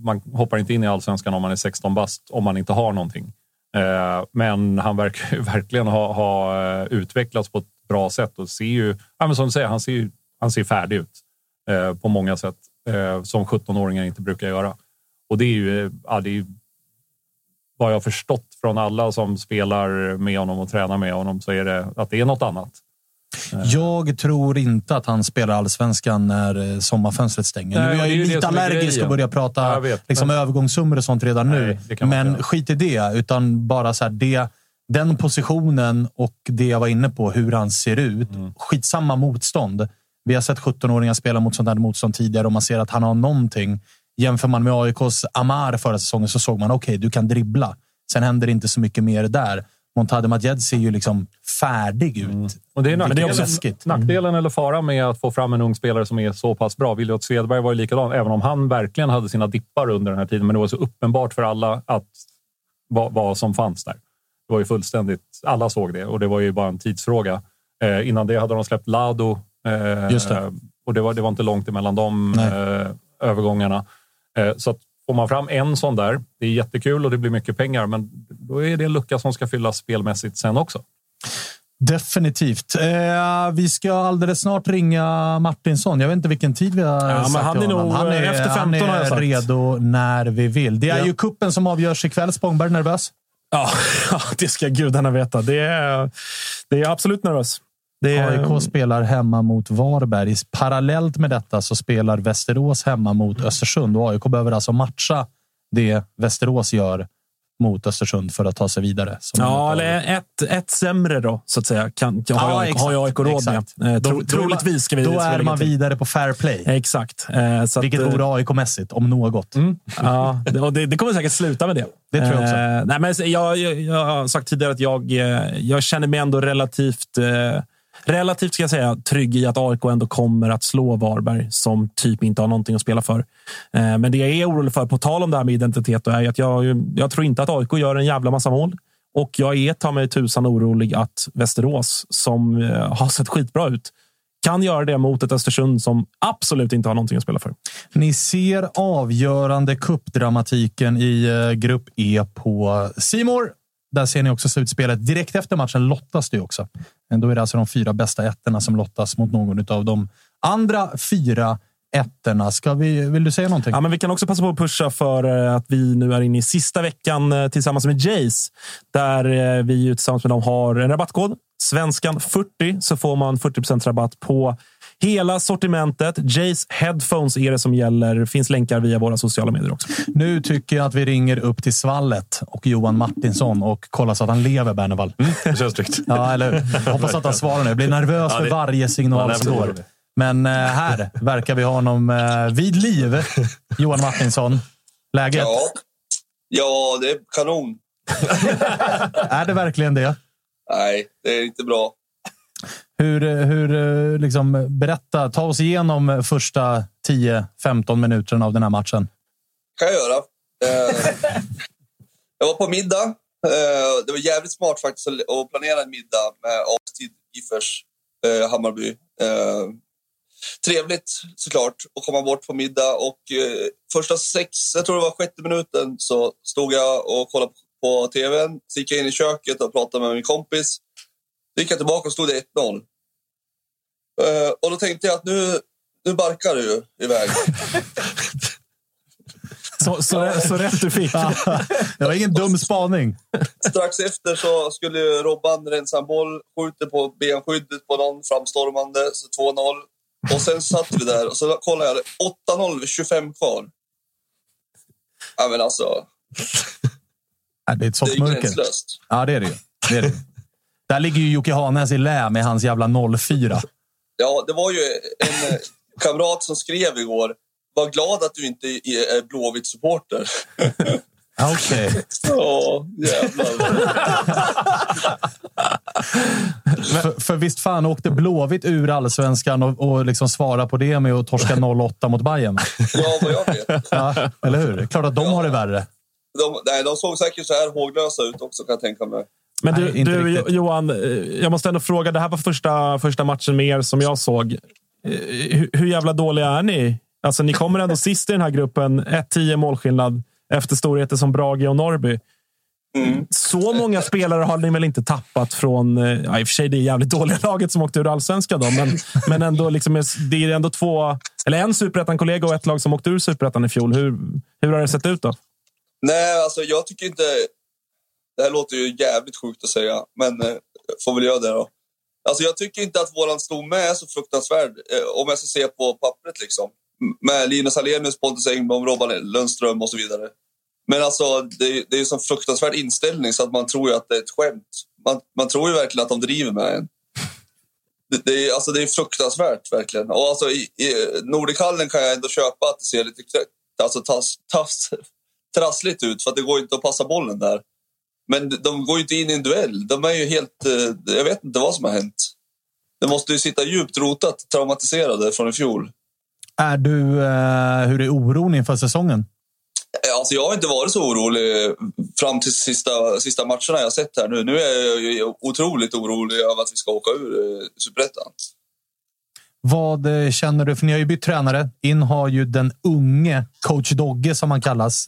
man hoppar inte in i allsvenskan om man är 16 bast om man inte har någonting. Eh, men han verkar ju verkligen ha, ha eh, utvecklats på ett bra sätt och ser ju, ja, men som du säger, han ser, ju- han ser färdig ut eh, på många sätt. Som 17-åringar inte brukar göra. Och det är ju, ja, det är ju vad jag har förstått från alla som spelar med honom och tränar med honom så är det att det är något annat. Jag tror inte att han spelar allsvenskan när eh, sommarfönstret stänger. Nej, nu är jag ju lite allergisk och börja prata vet, liksom, men- övergångssummor och sånt redan nu. Nej, inte men göra. skit i det, utan bara så här, det, den positionen och det jag var inne på, hur han ser ut. Mm. Skitsamma motstånd. Vi har sett 17-åringar spela mot sånt här motstånd tidigare och man ser att han har någonting. Jämför man med AIKs Amar förra säsongen så såg man okej, du kan dribbla. Sen händer det inte så mycket mer där. Montade Majed ser ju liksom färdig ut. Och det är Men det är nackdelen, också läskigt. nackdelen eller faran med att få fram en ung spelare som är så pass bra. Williot Svedberg var ju likadan, även om han verkligen hade sina dippar under den här tiden. Men det var så uppenbart för alla att vad, vad som fanns där. Det var ju fullständigt, alla såg det och det var ju bara en tidsfråga. Eh, innan det hade de släppt Lado. Eh, Just det. Och det var, det var inte långt emellan de eh, övergångarna. Eh, så att får man fram en sån där, det är jättekul och det blir mycket pengar, men då är det en lucka som ska fyllas spelmässigt sen också. Definitivt. Eh, vi ska alldeles snart ringa Martinsson. Jag vet inte vilken tid vi har Ja, men sagt han är nog, han är, efter 15 han är har jag sagt. redo när vi vill. Det är Ja. ju kuppen som avgörs ikväll. Spångberg nervös? Ja, ja, det ska gudarna veta. Det är, det är absolut nervös. Det är, AIK spelar hemma mot Varberg. Parallellt med detta så spelar Västerås hemma mot Östersund. Och AIK behöver alltså matcha det Västerås gör mot Östersund för att ta sig vidare. Ja, eller ett, ett sämre då, så att säga. Kan, Ja, har, jag, exakt, har AIK råd exakt. med. Eh, tro, då- troligtvis ska vi Då är man vidare på fair play. Exakt. Eh, så Vilket att, eh, vore AIK-mässigt, om något. Ja, det, och det, det kommer säkert sluta med det. Det tror jag också. Eh, nej, men jag, jag, jag har sagt tidigare att jag, eh, jag känner mig ändå relativt, eh, relativt ska jag säga, trygg i att AIK ändå kommer att slå Varberg som typ inte har någonting att spela för. Eh, men det jag är orolig för, på tal om det här med identitet, då, är att jag, jag tror inte att AIK gör en jävla massa mål. Och jag är ta mig tusan orolig att Västerås, som eh, har sett skitbra ut, kan göra det mot ett Östersund som absolut inte har någonting att spela för. Ni ser avgörande kuppdramatiken i eh, grupp E på Simor. Där ser ni också slutspelet. Direkt efter matchen lottas det också. Då är det alltså de fyra bästa ettorna som lottas mot någon av de andra fyra ettorna. Ska vi, vill du säga någonting? Ja, men vi kan också passa på att pusha för eh, att vi nu är inne i sista veckan eh, tillsammans med Jays. Där eh, vi tillsammans med dem har en rabattkod. Svenskan 40 så får man 40% rabatt på hela sortimentet. Jays headphones är det som gäller. Det finns länkar via våra sociala medier också. Nu tycker jag att vi ringer upp till Svallet och Johan Martinsson och kollar så att han lever, Bernevall. Det känns tryggt. Ja, eller hur? Hoppas att han svarar nu. Jag blir nervös Ja, för det- varje signal Ja, som går. Men eh, här verkar vi ha honom eh, vid liv. Johan Martinsson. Läget? Ja. ja, det är kanon. Är det verkligen det? Nej, det är inte bra. Hur, hur eh, liksom, berätta, ta oss igenom första 10-15 minuterna av den här matchen. kan jag göra. Eh, jag var på middag. Eh, det var jävligt smart faktiskt att planera en middag med avstid Giffers, Hammarby. Trevligt såklart att komma bort på middag och första sex, jag tror det var sjätte minuten, så stod jag och kollade på tvn. Så gick jag in i köket och pratade med min kompis. Gick jag tillbaka och stod det 1-0. Eh, och då tänkte jag att nu, nu barkar du ju iväg. Så Så, så, rätt du fick. det var ingen dum spaning. Strax efter så skulle Robban rensa en boll, skjuter på benskyddet på någon framstormande, så 2-0. Och sen satt vi där och så kollade jag, 8-0, 25 kvar. Ja, men alltså, det är ett det är sånt mörker. gränslöst. Ja, det är det ju. Det är det. Där ligger ju Jocke Hanäs i lä med hans jävla 04. Ja, det var ju en eh, kamrat som skrev igår, var glad att du inte är är Blåvitt-supporter. Ja, Okej. Ja, jävlar. För, för visst fan åkte Blåvitt ur allsvenskan och, och liksom svara på det med att torska 0-8 mot Bayern. Ja, vad jag vet. Ja, eller hur? Klart att de har det värre. De, nej, de såg säkert så här håglösa ut också kan jag tänka mig. Men du, Nej, du riktigt. Johan, eh, jag måste ändå fråga. Det här var första, första matchen med er som jag såg. Eh, Hur, hur jävla dåliga är ni? Alltså, ni kommer ändå sist i den här gruppen. 1-10 målskillnad efter storheter som Brage och Norrby. Så många spelare har ni väl inte tappat från... eh, Ja, I och för sig det är jävligt dåliga laget som åkte ur allsvenskan. Då, men, men ändå liksom, det är ändå två... Eller en superettan-kollega och ett lag som åkte ur superettan i fjol. Hur, hur har det sett ut då? Nej, alltså jag tycker inte... Det här låter ju jävligt sjukt att säga, men eh, får väl göra det då. Alltså jag tycker inte att våran stomme är så fruktansvärd, eh, om jag ska se på pappret liksom. Med Linus Alenius, Pontus Engblom, Robban Lundström och så vidare. Men alltså, det, det är ju sån fruktansvärd inställning så att man tror ju att det är ett skämt. Man, man tror ju verkligen att de driver med en. Det, det, är, alltså, det är fruktansvärt, verkligen. Och alltså, i, i Nordichallen kan jag ändå köpa att det ser lite alltså, tass, tass, trassligt ut, för att det går inte att passa bollen där. Men de går ju inte in i en duell. De är ju helt... eh, Jag vet inte vad som har hänt. Det måste ju sitta djupt rotat, traumatiserade från i fjol. Är du, eh, hur är oron inför säsongen? Eh, Alltså jag har inte varit så orolig fram till sista, sista matcherna jag sett här nu. Nu är jag otroligt orolig över att vi ska åka ur Superettan. Vad känner du? För ni har ju bytt tränare. In har ju den unge coach Dogge, som han kallas,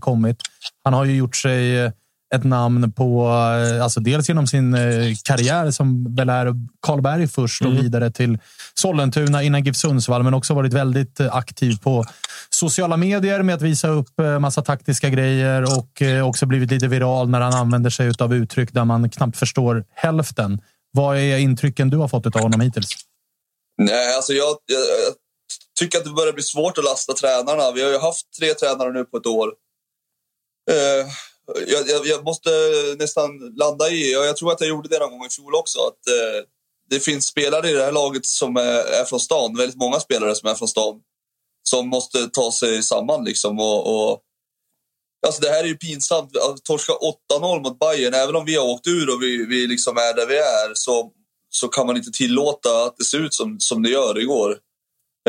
kommit. Han har ju gjort sig ett namn på, eh, alltså dels genom sin eh, karriär som väl är Karlberg först och Mm. vidare till Sollentuna innan GIF Sundsvall, men också varit väldigt eh, aktiv på sociala medier med att visa upp massa taktiska grejer och också blivit lite viral när han använder sig av uttryck där man knappt förstår hälften. Vad är intrycken du har fått av honom hittills? Nej, alltså jag, jag, jag tycker att det börjar bli svårt att lasta tränarna. Vi har ju haft tre tränare nu på ett år. Eh, jag, jag, jag måste nästan landa i, och jag tror att jag gjorde det någon gång i fjol också, att eh, det finns spelare i det här laget som är, är från stan, väldigt många spelare som är från stan, som måste ta sig samman liksom och, och Alltså det här är ju pinsamt. Att torska 8-0 mot Bayern, även om vi har åkt ur och vi, vi liksom är där vi är, så, så kan man inte tillåta att det ser ut som, som det gör igår.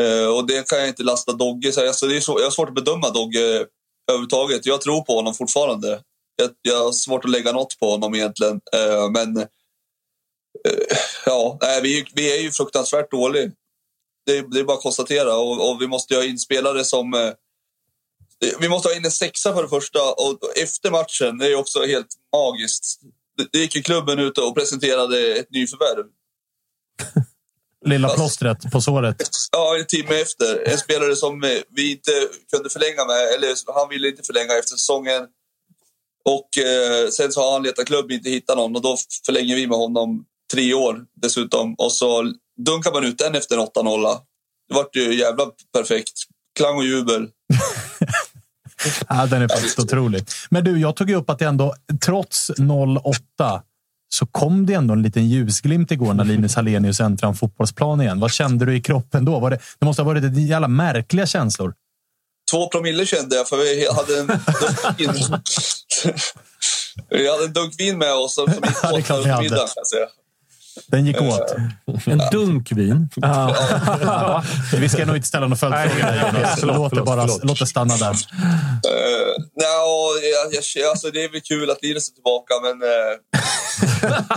Eh, och det kan jag inte lasta Dogge. Alltså det är så, jag har svårt att bedöma Dogge överhuvudtaget. Jag tror på honom fortfarande. Jag, jag har svårt att lägga något på honom egentligen. Eh, men eh, ja, nej, vi, vi är ju fruktansvärt dåliga. Det, det är bara att konstatera. Och, och vi måste ha in spelare som... Eh, vi måste ha in en sexa för det första. Och efter matchen, det är också helt magiskt. Det, gick ju klubben ut och presenterade ett nyförvärv. Lilla plåstret på såret. Ja, en timme efter. En spelare som vi inte kunde förlänga med, eller han ville inte förlänga efter säsongen. Och eh, sen så har han letat klubb, inte hittat någon och då förlänger vi med honom tre år dessutom. Och så dunkar man ut den efter en 8-0. Det vart ju jävla perfekt. Klang och jubel. Ja, den är faktiskt otrolig. Men du, jag tog ju upp att det ändå, trots 08, så kom det ändå en liten ljusglimt igår när Linus Hallenius äntrade en fotbollsplan igen. Vad kände du i kroppen då? Var det, det måste ha varit jävla märkliga känslor. Två promille kände jag, för vi hade en. vi hade en dunk vin med oss som gick åt hade. middagen. Den gick åt. En dunk vin. Ja. Vi ska nog inte ställa några följdfrågor där, Jonas. förlåt, Låt det, bara, låt det stanna där. Uh, no, jag, jag, alltså, det är väl kul att Linus är tillbaka, men... eh,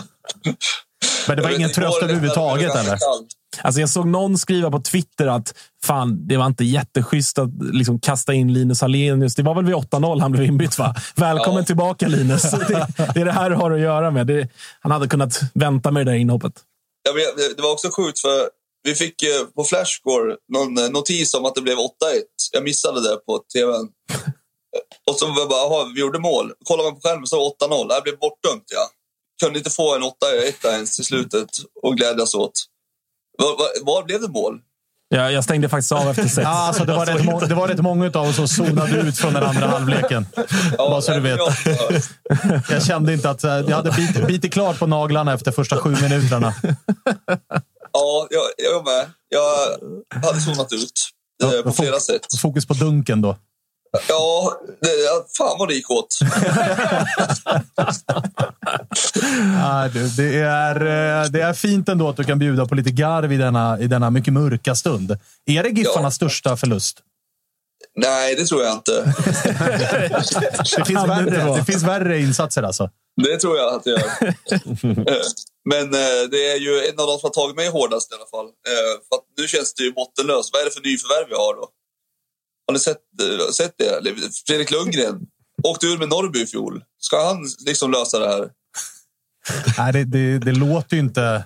Men det var ingen tröst överhuvudtaget, eller? kallt. Alltså jag såg någon skriva på Twitter att fan, det var inte jätteschysst att liksom kasta in Linus Alenius. Det var väl vid 8-0 han blev inbytt, va? Välkommen Ja. tillbaka Linus. Det, det är det här du har att göra med. Det, han hade kunnat vänta med det där inhoppet. Vet, det- var också sjukt, för vi fick eh, på Flashscore någon eh, notis om att det blev 8-1. Jag missade det på tvn. Och så var bara, "Jaha, vi gjorde mål. Kollar man på skärmen så var det 8-0. Det här blev bortdömt, ja. Kunde inte få en 8-1 ens till slutet och glädjas åt. Var, var, blev det mål? Jag, jag stängde faktiskt av efter sex. Ja, alltså, det, var rätt må- det var rätt många av oss som zonade ut från den andra halvleken. Bara så du vet. Jag kände inte att... eh, Jag hade bit, bitit klart på naglarna efter första sju minuterna. Ja, jag, jag med. Jag hade zonat ut eh, på flera sätt. Fokus på dunken då. Ja, det, ja, fan vad det gick åt. Ja, du, det, är, eh, det är fint ändå att du kan bjuda på lite garv i denna, i denna mycket mörka stund. Är det Giffarnas största förlust? Nej, det tror jag inte. Det finns, värre, det finns värre insatser alltså. Det tror jag att jag gör. Men eh, det är ju en av de som har tagit mig hårdast i alla fall. Eh, För att nu känns det ju bottenlöst. Vad är det för nyförvärv vi har då? Har ni sett, eh, sett det? Fredrik Lundgren åkte ur med Norrby i fjol. Ska han liksom lösa det här? Nej, det, det, det låter ju inte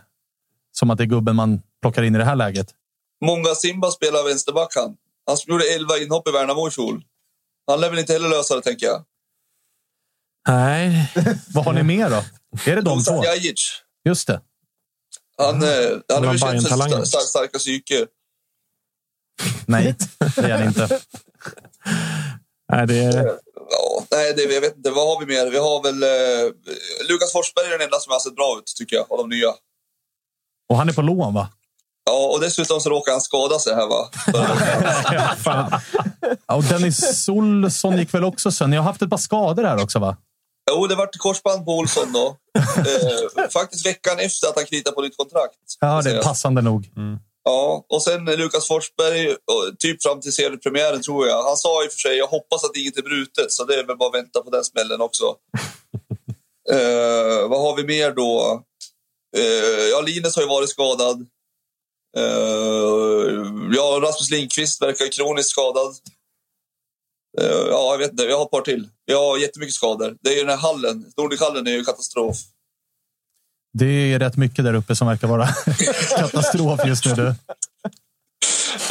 som att det är gubben man plockar in i det här läget. Många Simba spelar vänsterback han. Han gjorde 11 inhopp i Värnamo i fjol. Han lär väl inte heller lösa det, tänker jag. Nej. Vad har ni mer då? Är det de två? Jajic. Just det. Han, eh, han är väl känd för starka psyke. Nej, det är han inte. Nej, det är... Ja, nej, det, jag vet inte. Vad har vi mer? Vi har väl... Eh, Lukas Forsberg är den enda som har sett bra ut, tycker jag, av de nya. Och han är på lån, va? Ja, och dessutom så råkar han skada sig här, va? Ja, och Dennis Olsson gick väl också sen. Jag har haft ett par skador här också, va? Jo, det vart korsband på Olsson då. Eh, faktiskt veckan efter att han kritade på nytt kontrakt. Ja, det är passande nog. Ja, och sen Lukas Forsberg, typ fram till seriepremiären tror jag. Han sa i och för sig, jag hoppas att inget är brutet, så det är väl bara att vänta på den smällen också. eh, vad har vi mer då? Eh, ja, Linus har ju varit skadad. Eh, ja, Rasmus Lindqvist verkar kroniskt skadad. Eh, ja, jag vet inte, vi har ett par till. Vi har jättemycket skador. Det är ju den här hallen, Nordichallen är ju katastrof. Det är rätt mycket där uppe som verkar vara katastrof just nu. Du.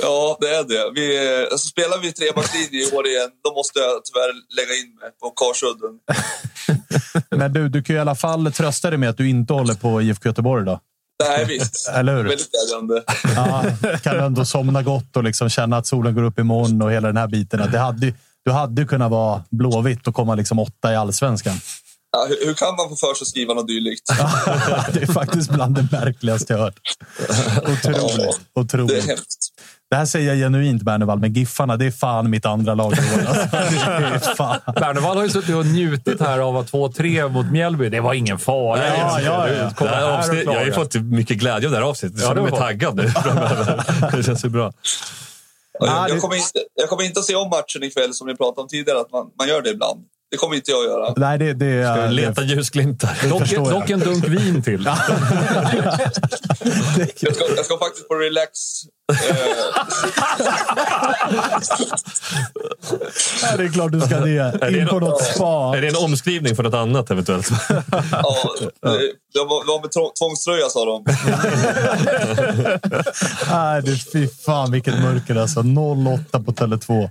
Ja, det är det. Vi, alltså, spelar vi trebackslinje i år igen, då måste jag tyvärr lägga in mig på Karsudden. Men du, du kan ju i alla fall trösta dig med att du inte håller på IFK Göteborg då. Nej, visst. Eller hur? Väldigt glädjande. Ja, kan du ändå somna gott och liksom känna att solen går upp imorgon och hela den här biten. Det hade, du hade kunnat vara blåvitt och komma liksom åtta i allsvenskan. Ja, hur, hur kan man få för sig att skriva något dylikt? Det är faktiskt bland det märkligaste jag hört. Otroligt. Otroligt. Det är hemskt. Det här säger jag genuint, Bernevall, men Giffarna, det är fan mitt andra lag. Alltså. Är. Bernevall har ju suttit och njutit här av att 2-3 mot Mjällby. Det var ingen fara. Ja, ja, ja. Kom avsnitt, jag har ju fått mycket glädje av det här avsnittet. Ja, Jag var- taggad nu. Det känns ju bra. Ja, jag, jag, kommer inte, jag kommer inte att se om matchen ikväll som ni pratade om tidigare, att man, man gör det ibland. Det kommer inte jag att göra. Nej, det, det, Ska vi det, leta ljusglimtar? Dock, dock en dunk vin till. Jag ska, jag ska faktiskt på relax. Eh, Ja, det är klart du ska det. In på något spa. Är det en omskrivning för något annat eventuellt? ja, det, det var, det var med två- tvångströja, sa de. Nej, det, fy fan vilket mörker alltså. 08 på Tele2.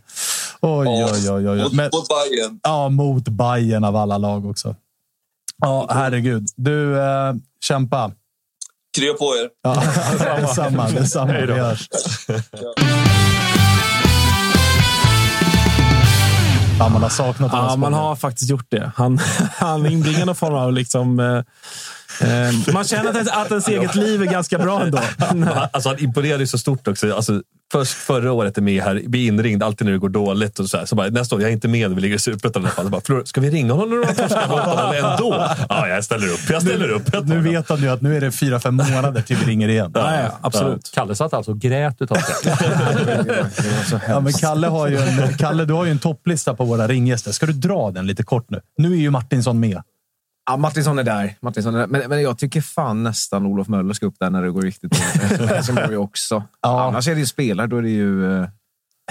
Oj, oj, oj. oj, oj. Mot, Men, mot Bayern. ja, mot Bayern av alla lag också. Ja, herregud. Du, eh, kämpa. Krya på er. Ja, detsamma. detsamma. Vi hörs. Ja, man har saknat Ja, honom. man har faktiskt gjort det. Han, han inbringar någon form av... Liksom, eh, eh, man känner att, ens- att ens eget liv är ganska bra ändå. Alltså, han imponerade ju så stort också. Alltså, först förra året är med här, blir inringd alltid när det går dåligt. Och så, här. så bara, nästa år, jag är inte med, vi ligger i Superettan i alla fall. Så bara, "Flor, ska vi ringa honom när de torskar mot honom ändå? Ja, jag ställer upp. Jag ställer upp. Jag Nu vet han ju att nu är det fyra, fem månader till vi ringer igen. Ja, ja, absolut. Kalle satt alltså och grät utav det. Ja, men Kalle, har ju en, Kalle, du har ju en topplista på våra ringgäster. Ska du dra den lite kort nu? Nu är ju Martinsson med. Ja, Martinsson är där. Martinsson är där. Men, men jag tycker fan nästan Olof Möller ska upp där när det går riktigt dåligt. Helsingborg också. Ja. Annars är det ju spelare. Då är det ju...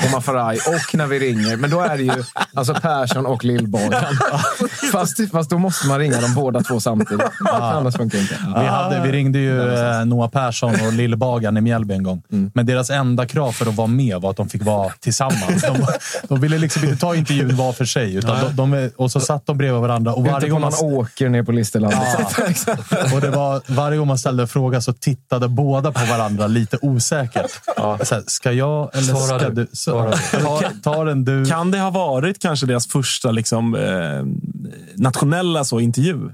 på Mafaraj och när vi ringer. Men då är det ju alltså Persson och Lillbagan. fast, fast då måste man ringa dem båda två samtidigt. Annars funkar inte. Vi, hade, vi ringde ju eh, Noah Persson och Lillbagan i Mjällby en gång. Men deras enda krav för att vara med var att de fick vara tillsammans. De, de ville liksom inte ta intervjun var för sig. Utan de, de, och så satt de bredvid varandra. Och varje gång man man, åker ner på Listerlandet. och det var, varje gång man ställde en fråga så tittade båda på varandra lite osäkert. Så här, ska jag eller Svara ska du. du? Så, ta, ta den du. Kan det ha varit kanske deras första liksom, eh, nationella så, intervju?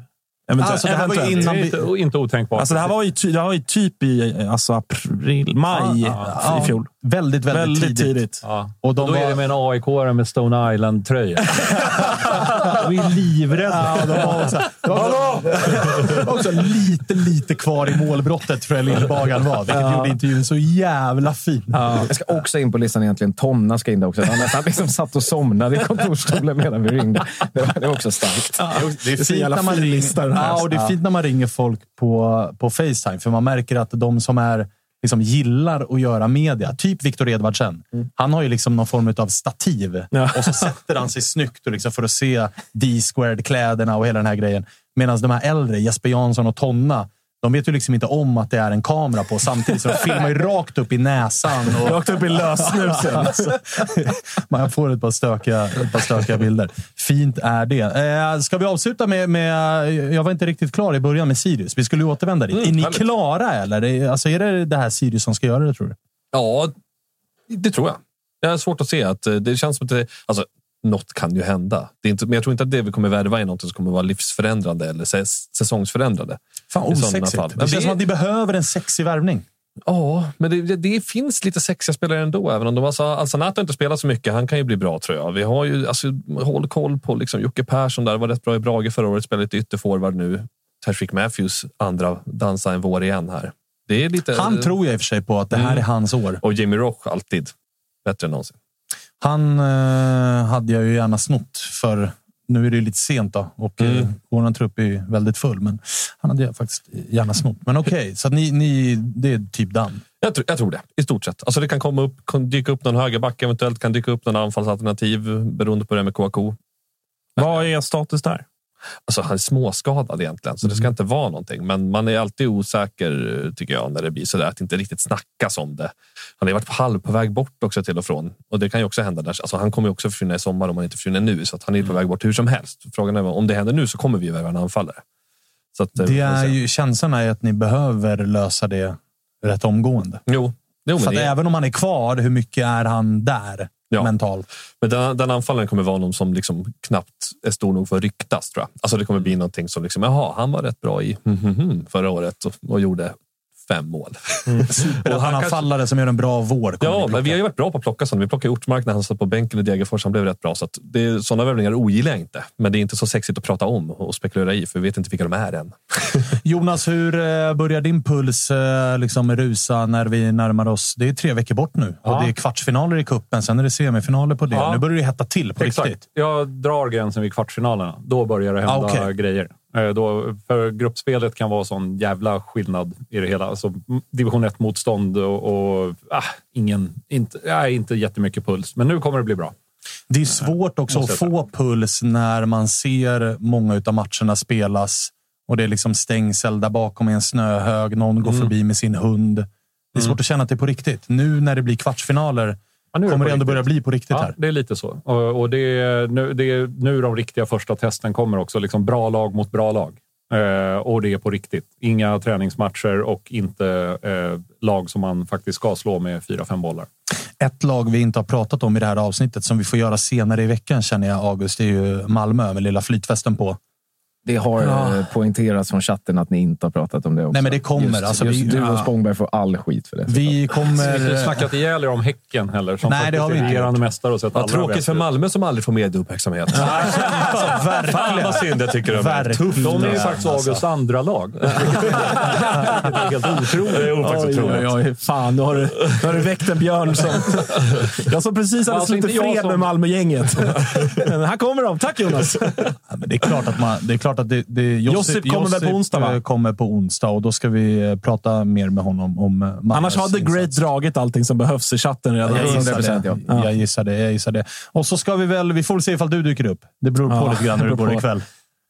Eventuellt. Alltså, det här var innan är vi- inte, inte otänkbart. Alltså, det här var ju, ty, det här var ju typ i alltså, april, maj Ja, i fjol. Väldigt, väldigt, Väldigt tidigt. tidigt. Ja. Och de Då är var- det med en aik med Stone Island-tröja. Vi är livrädda. Ja, de var också, de var också, lite, lite kvar i målbrottet tror jag Lillbagan var. Vilket gjorde intervjun så jävla fin. Jag ska också in på listan egentligen. Tonna ska in där också. Han nästan liksom satt och somnade i kontorsstolen medan vi ringde. Det var, det var också starkt. Det är, fint när man ringer, ja, och det är fint när man ringer folk på, på Facetime. För man märker att de som är liksom gillar att göra media, typ Viktor Edvardsen. Han har ju liksom någon form av stativ Ja. och så sätter han sig snyggt och liksom för att se D-squared-kläderna och hela den här grejen. Medan de här äldre, Jesper Jansson och Tonna, de vet ju liksom inte om att det är en kamera på samtidigt. Så de filmar ju rakt upp i näsan. Och, Rakt upp i lössnusen. Alltså, man får ett par, stökiga, ett par stökiga bilder. Fint är det. Eh, ska vi avsluta med, med... Jag var inte riktigt klar i början med Sirius. Vi skulle ju återvända dit. är ni härligt. klara eller? Är- Alltså, är det det här Sirius som ska göra det, tror du? Ja, det tror jag. Jag har svårt att se att eh, det känns som att det, alltså, något kan ju hända. Det är inte, men jag tror inte att det vi kommer värva är något som kommer vara livsförändrande eller säs- säsongsförändrande. Fan osexigt. fall. Det Men känns det- som att ni behöver en sexig värvning. Ja, men det, det, det finns lite sexiga spelare ändå. Även om de alltså, Alsanat har inte spelat så mycket. Han kan ju bli bra tror jag. Vi har ju alltså, håll koll på liksom, Jocke Persson där. Var rätt bra i Brage förra året. Spelar lite ytterforward nu. Tashreeq Matthews andra dansa en vår igen här. Det är lite, Han tror jag i och för sig på att det här Mm. är hans år. Och Jamie Roche alltid bättre än någonsin. Han eh, hade jag ju gärna snott för nu är det ju lite sent då och mm. Mm. vår trupp är ju väldigt full. Men han hade jag faktiskt gärna snott. Men okej, så att ni, ni, det är typ done. Jag, tror- jag tror det, i stort sett. Alltså det kan komma upp, kan dyka upp någon högerback, eventuellt kan dyka upp någon anfallsalternativ beroende på det med Kouakou. Vad är status där? Alltså han är småskadad egentligen, så det ska inte vara någonting. Men man är alltid osäker, tycker jag, när det blir sådär att det inte riktigt snackas om det. Han har varit halv på väg bort också till och från. Och det kan ju också hända. Där. Alltså, han kommer ju också försvinna i sommar om han inte försvinner nu. Så att han är på väg bort hur som helst. Frågan är om det händer nu så kommer vi värva en anfallare. Så att, eh, Det är ju, känslan är att ni behöver lösa det rätt omgående. Jo, jo För att även om han är kvar, hur mycket är han där Ja. mentalt? Men den, den anfallaren kommer vara någon som liksom knappt är stor nog för att ryktas. Tror jag. Alltså det kommer bli någonting som liksom, jaha, han var rätt bra i förra året och, och gjorde fem mål. Och han har fallare som gör en bra vår. Ja, men vi har ju varit bra på att plocka sådana. Vi plockade Ortmark när han satt på bänken i Degerfors. Han blev rätt bra. Så att det, sådana värvningar ogillar jag inte. Men det är inte så sexigt att prata om och spekulera i, för vi vet inte vilka de är än. Jonas, hur eh, börjar din puls eh, liksom rusa när vi närmar oss? Det är tre veckor bort nu Ja. och det är kvartsfinaler i kuppen. Sen är det semifinaler på det. Ja. Nu börjar det hetta till på Exakt. riktigt. Jag drar gränsen vid kvartsfinalerna. Då börjar det hända Ah, okej. grejer. Eh, Då, för gruppspelet kan vara sån jävla skillnad i det hela. Alltså, division 1-motstånd och, och ah, ingen, inte, ah, inte jättemycket puls. Men nu kommer det bli bra. Det är svårt också att få puls när man ser många av matcherna spelas och det är liksom stängsel där bakom är en snöhög. Någon går Mm. förbi med sin hund. Det är svårt att känna att det är på riktigt. Nu när det blir kvartsfinaler Ja, nu kommer det ändå börja bli på riktigt Ja, här. det är lite så. Och, och det, är, nu, det är nu de riktiga första testen kommer också. Liksom bra lag mot bra lag. Eh, och det är på riktigt. Inga träningsmatcher och inte eh, lag som man faktiskt ska slå med fyra, fem bollar. Ett lag vi inte har pratat om i det här avsnittet som vi får göra senare i veckan känner jag, August, det är ju Malmö med lilla flytvästen på. Det har Ja. eh, poängterats från chatten att ni inte har pratat om det också. Nej, men det kommer. Just, Alltså, just vi- du och. Spångberg får all skit för det. Vi Vi har kommer... snackat ihjäl er om Häcken heller. Som Nej, det har vi inte regerande mästare och sett Vad tråkigt bäst för. Malmö som aldrig får medieuppmärksamhet. Fan vad synd jag tycker om det. Verkligen. De är ju faktiskt alltså. Augusts andra lag. Vilket är helt otroligt. Det är faktiskt Oj, otroligt. oj, oj. Fan, nu har, du, nu har du väckt en björn som... Jag som precis hade Alltså, slutit fred som- med Malmö-gänget. Men här kommer de. Tack Jonas! Ja, men det, är klart att man, det är klart klart att det, det, Josip kommer väl på onsdag, va? eh, kommer på onsdag och då ska vi eh, prata mer med honom om eh, Malmös Annars hade Great insats. dragit allting som behövs i chatten redan. Jag gissar, 100%, det. ja. jag gissar det. Jag gissar det. Och så ska vi väl... Vi får väl se ifall du dyker upp. Det beror på Ja, lite grann hur det går ikväll.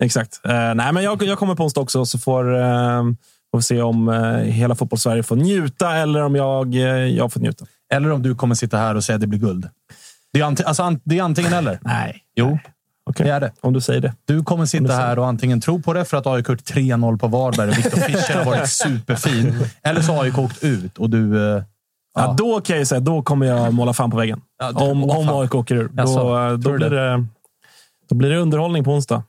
Exakt. Eh, nej, men jag, jag kommer på onsdag också, så får, eh, får vi se om eh, hela fotbollssverige får njuta eller om jag, jag får njuta. Eller om du kommer sitta här och säga att det blir guld. Det är, alltså, det är antingen eller. Nej. Jo, Okej. det är det. Om du säger det. Du kommer sitta här och antingen tro på det för att AIK gjort 3-0 på Varberg och Viktor Fischer har varit superfin. Eller så har AIK åkt ut och du... eh, Ja. då kan jag säga, då kommer jag måla fan på väggen. Ja, om om. AIK åker ur. Då, tror då, du blir det? det, då blir det underhållning på onsdag.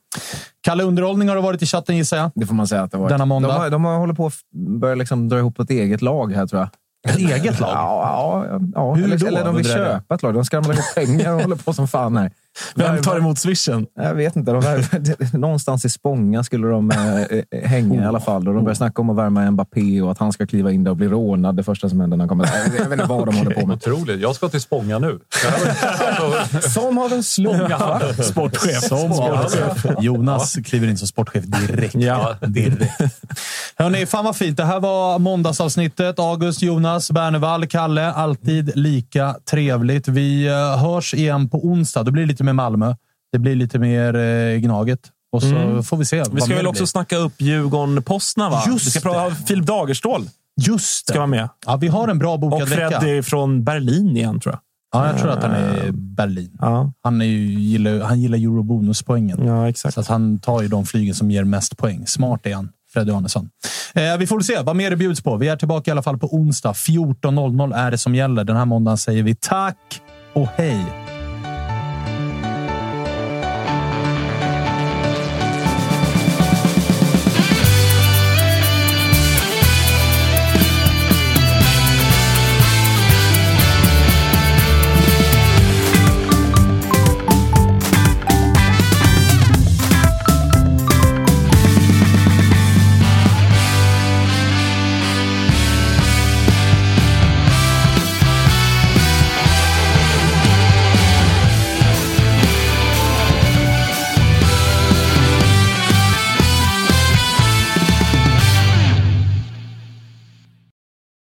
Kalle, underhållning har det varit i chatten gissar jag. Det får man säga att det var. Denna måndag. De, har, de har håller på att börja liksom dra ihop ett eget lag här, tror jag. Ett eget lag? Ja, ja, ja. Hur eller, då, eller de vill köpa ett lag. De skramlar ihop pengar och håller på som fan här. Vem tar emot swishen? Jag vet inte. De värvar- någonstans i Spånga skulle de eh, eh, hänga i alla fall. Och de börjar snacka om att värma Mbappé och att han ska kliva in där och bli rånad det första som händer när han kommer. Jag vet inte vad de håller på med. Otroligt. Jag ska till Spånga nu. Som av en slump. Sportchef. Som sportchef. Jonas kliver in som sportchef direkt. Ja. direkt. Hörrni, fan vad fint. Det här var måndagsavsnittet. August, Jonas, Bernevall, Kalle. Alltid lika trevligt. Vi eh, hörs igen på onsdag. Då blir det lite mer Malmö. Det blir lite mer eh, Gnaget. Och så Mm. får vi se. Vi ska väl också blir. snacka upp Djurgården-Postna, va? Just vi ska prata Filip Dagerstål. Just Ska det. vara med. Ja, vi har en bra bokad Och vecka. Freddy från Berlin igen, tror jag. Ja, jag tror att han är i Berlin. Ja, Han, är ju, gillar, han gillar eurobonuspoängen. ja exakt. Så att han tar ju de flygen som ger mest poäng. Smart är han, Freddy Arnesson. Eh, vi får se vad mer det bjuds på. Vi är tillbaka i alla fall på onsdag. 14.00 är det som gäller. Den här måndagen säger vi tack och hej!